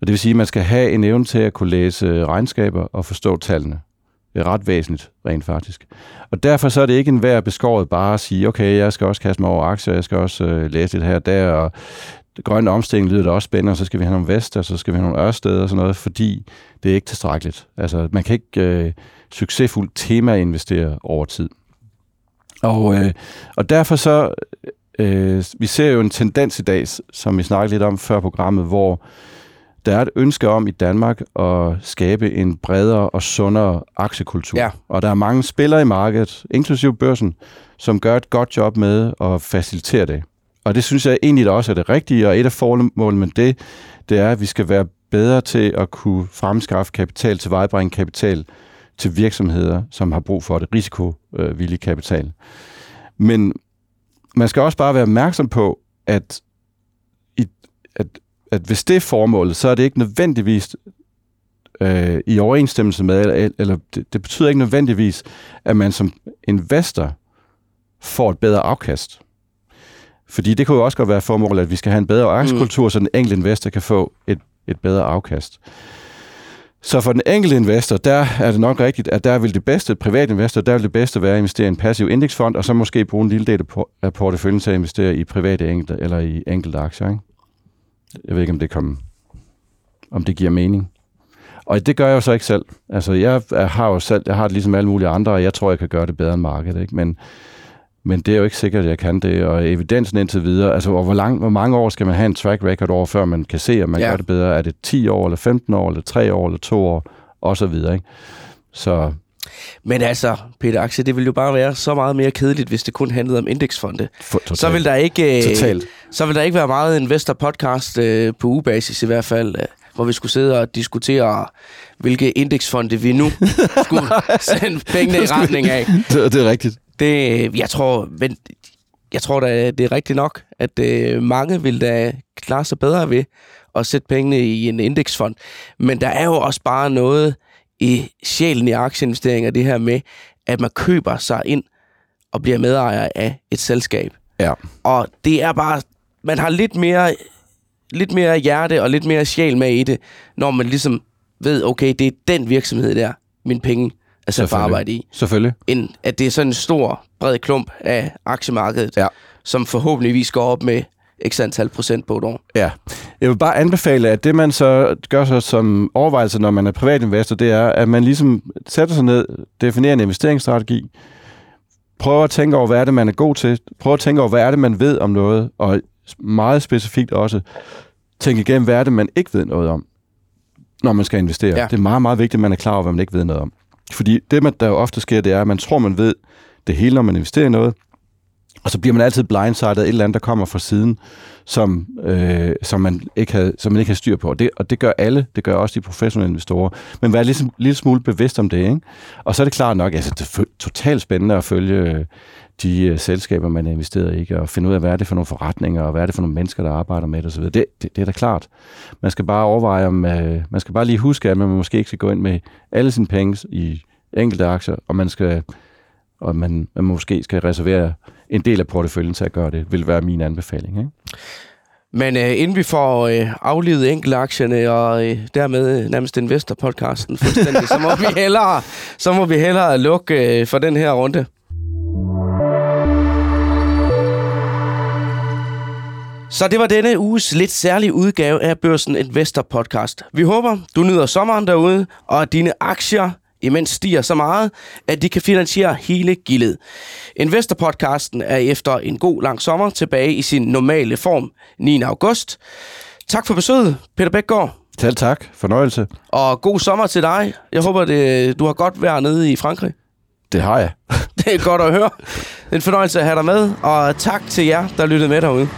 Og det vil sige, at man skal have en evne til at kunne læse regnskaber og forstå tallene. Ret væsentligt, rent faktisk. Og derfor så er det ikke en værd beskåret bare at sige, okay, jeg skal også kaste mig over aktier, jeg skal også øh, læse lidt her og der, og grøn omstilling lyder da også spændende, og så skal vi have nogle Vest, og så skal vi have nogle Ørsted og sådan noget, fordi det er ikke tilstrækkeligt. Altså, man kan ikke øh, succesfuldt tema-investere over tid. Og, øh, og derfor så, øh, vi ser jo en tendens i dag, som vi snakkede lidt om før programmet, hvor der er et ønske om i Danmark at skabe en bredere og sundere aktiekultur. Ja. Og der er mange spillere i markedet, inklusive børsen, som gør et godt job med at facilitere det. Og det synes jeg egentlig også er det rigtige, og et af formålene med det, det er, at vi skal være bedre til at kunne fremskaffe kapital, til vejbringe kapital til virksomheder, som har brug for det, risikovillig kapital. Men man skal også bare være opmærksom på, at, at, hvis det er formålet, så er det ikke nødvendigvis øh, i overensstemmelse med, eller, eller det, det betyder ikke nødvendigvis, at man som investor får et bedre afkast. Fordi det kunne jo også godt være formålet, at vi skal have en bedre aktiekultur, mm. så den enkelte investor kan få et, et bedre afkast. Så for den enkelte investor, der er det nok rigtigt, at der vil det bedste, privat investor, der vil det bedste være at investere i en passiv indeksfond, og så måske bruge en lille del af porteføljen til at investere i private enkelte, eller i enkelte aktier. Ikke? Jeg ved ikke, om det, kom, om det giver mening. Og det gør jeg jo så ikke selv. Altså, jeg har jo selv, jeg har det ligesom alle mulige andre, og jeg tror, jeg kan gøre det bedre end markedet. Ikke? Men, men det er jo ikke sikkert, at jeg kan det, og evidensen indtil videre, altså hvor, lang, hvor mange år skal man have en track record over, før man kan se, at man ja. gør det bedre? Er det 10 år, eller 15 år, eller 3 år, eller 2 år, og så videre, ikke? Så Men altså, Peter Axel, det ville jo bare være så meget mere kedeligt, hvis det kun handlede om indeksfonde. for, totalt. Så vil der ikke, øh, Totalt. så vil der ikke være meget investor podcast øh, på ugebasis i hvert fald, øh, hvor vi skulle sidde og diskutere, hvilke indeksfonde vi nu skulle sende pengene i retning af. Det, det er rigtigt. Det, jeg tror, men jeg tror da, det er rigtigt nok, at øh, mange vil da klare sig bedre ved at sætte pengene i en indeksfond. Men der er jo også bare noget i sjælen i aktieinvesteringer, det her med, at man køber sig ind og bliver medejer af et selskab. Ja. Og det er bare, man har lidt mere, lidt mere hjerte og lidt mere sjæl med i det, når man ligesom ved, okay, det er den virksomhed der, min penge er sat Selvfølgelig. arbejde i Selvfølgelig. end at det er sådan en stor, bred klump af aktiemarkedet, Ja. som forhåbentligvis går op med x antal procent på et år. Ja. Jeg vil bare anbefale, at det man så gør sig som overvejelse, når man er privatinvestor, det er, at man ligesom sætter sig ned, definerer en investeringsstrategi, prøver at tænke over, hvad er det, man er god til, prøver at tænke over, hvad er det, man ved om noget, og meget specifikt også tænke igennem, hvad er det, man ikke ved noget om, når man skal investere. Ja. Det er meget, meget vigtigt, at man er klar over, hvad man ikke ved noget om. Fordi det, man, der jo ofte sker, det er, at man tror, man ved det hele, når man investerer i noget, og så bliver man altid blindsided af et eller andet, der kommer fra siden, som, øh, som, man, ikke havde, som man ikke har styr på. Og det, og det gør alle, det gør også de professionelle investorer. Men vær lidt, lille smule bevidst om det. Ikke? Og så er det klart nok, altså det er totalt spændende at følge øh, de uh, selskaber, man investerer i, og finde ud af, hvad er det for nogle forretninger, og hvad er det for nogle mennesker, der arbejder med det osv. Det, det, det er da klart. Man skal bare overveje, om uh, man skal bare lige huske, at man måske ikke skal gå ind med alle sine penge i enkelte aktier, og man skal og man, man måske skal reservere en del af porteføljen til at gøre det, vil være min anbefaling. Ikke? Men øh, inden vi får øh, aflevet enkeltaktierne og øh, dermed nærmest investor-podcasten fuldstændig, så må vi hellere, så må vi hellere lukke øh, for den her runde. Så det var denne uges lidt særlige udgave af Børsen Investor Podcast. Vi håber, du nyder sommeren derude, og at dine aktier imens stiger så meget, at de kan finansiere hele gildet. Investor-podcasten er efter en god lang sommer tilbage i sin normale form 9. august. Tak for besøget, Peter Bækgaard. Selv tak. Fornøjelse. Og god sommer til dig. Jeg håber, det, du har godt vejr nede i Frankrig. Det har jeg. Det er godt at høre. En fornøjelse at have dig med, og tak til jer, der lyttede med derude.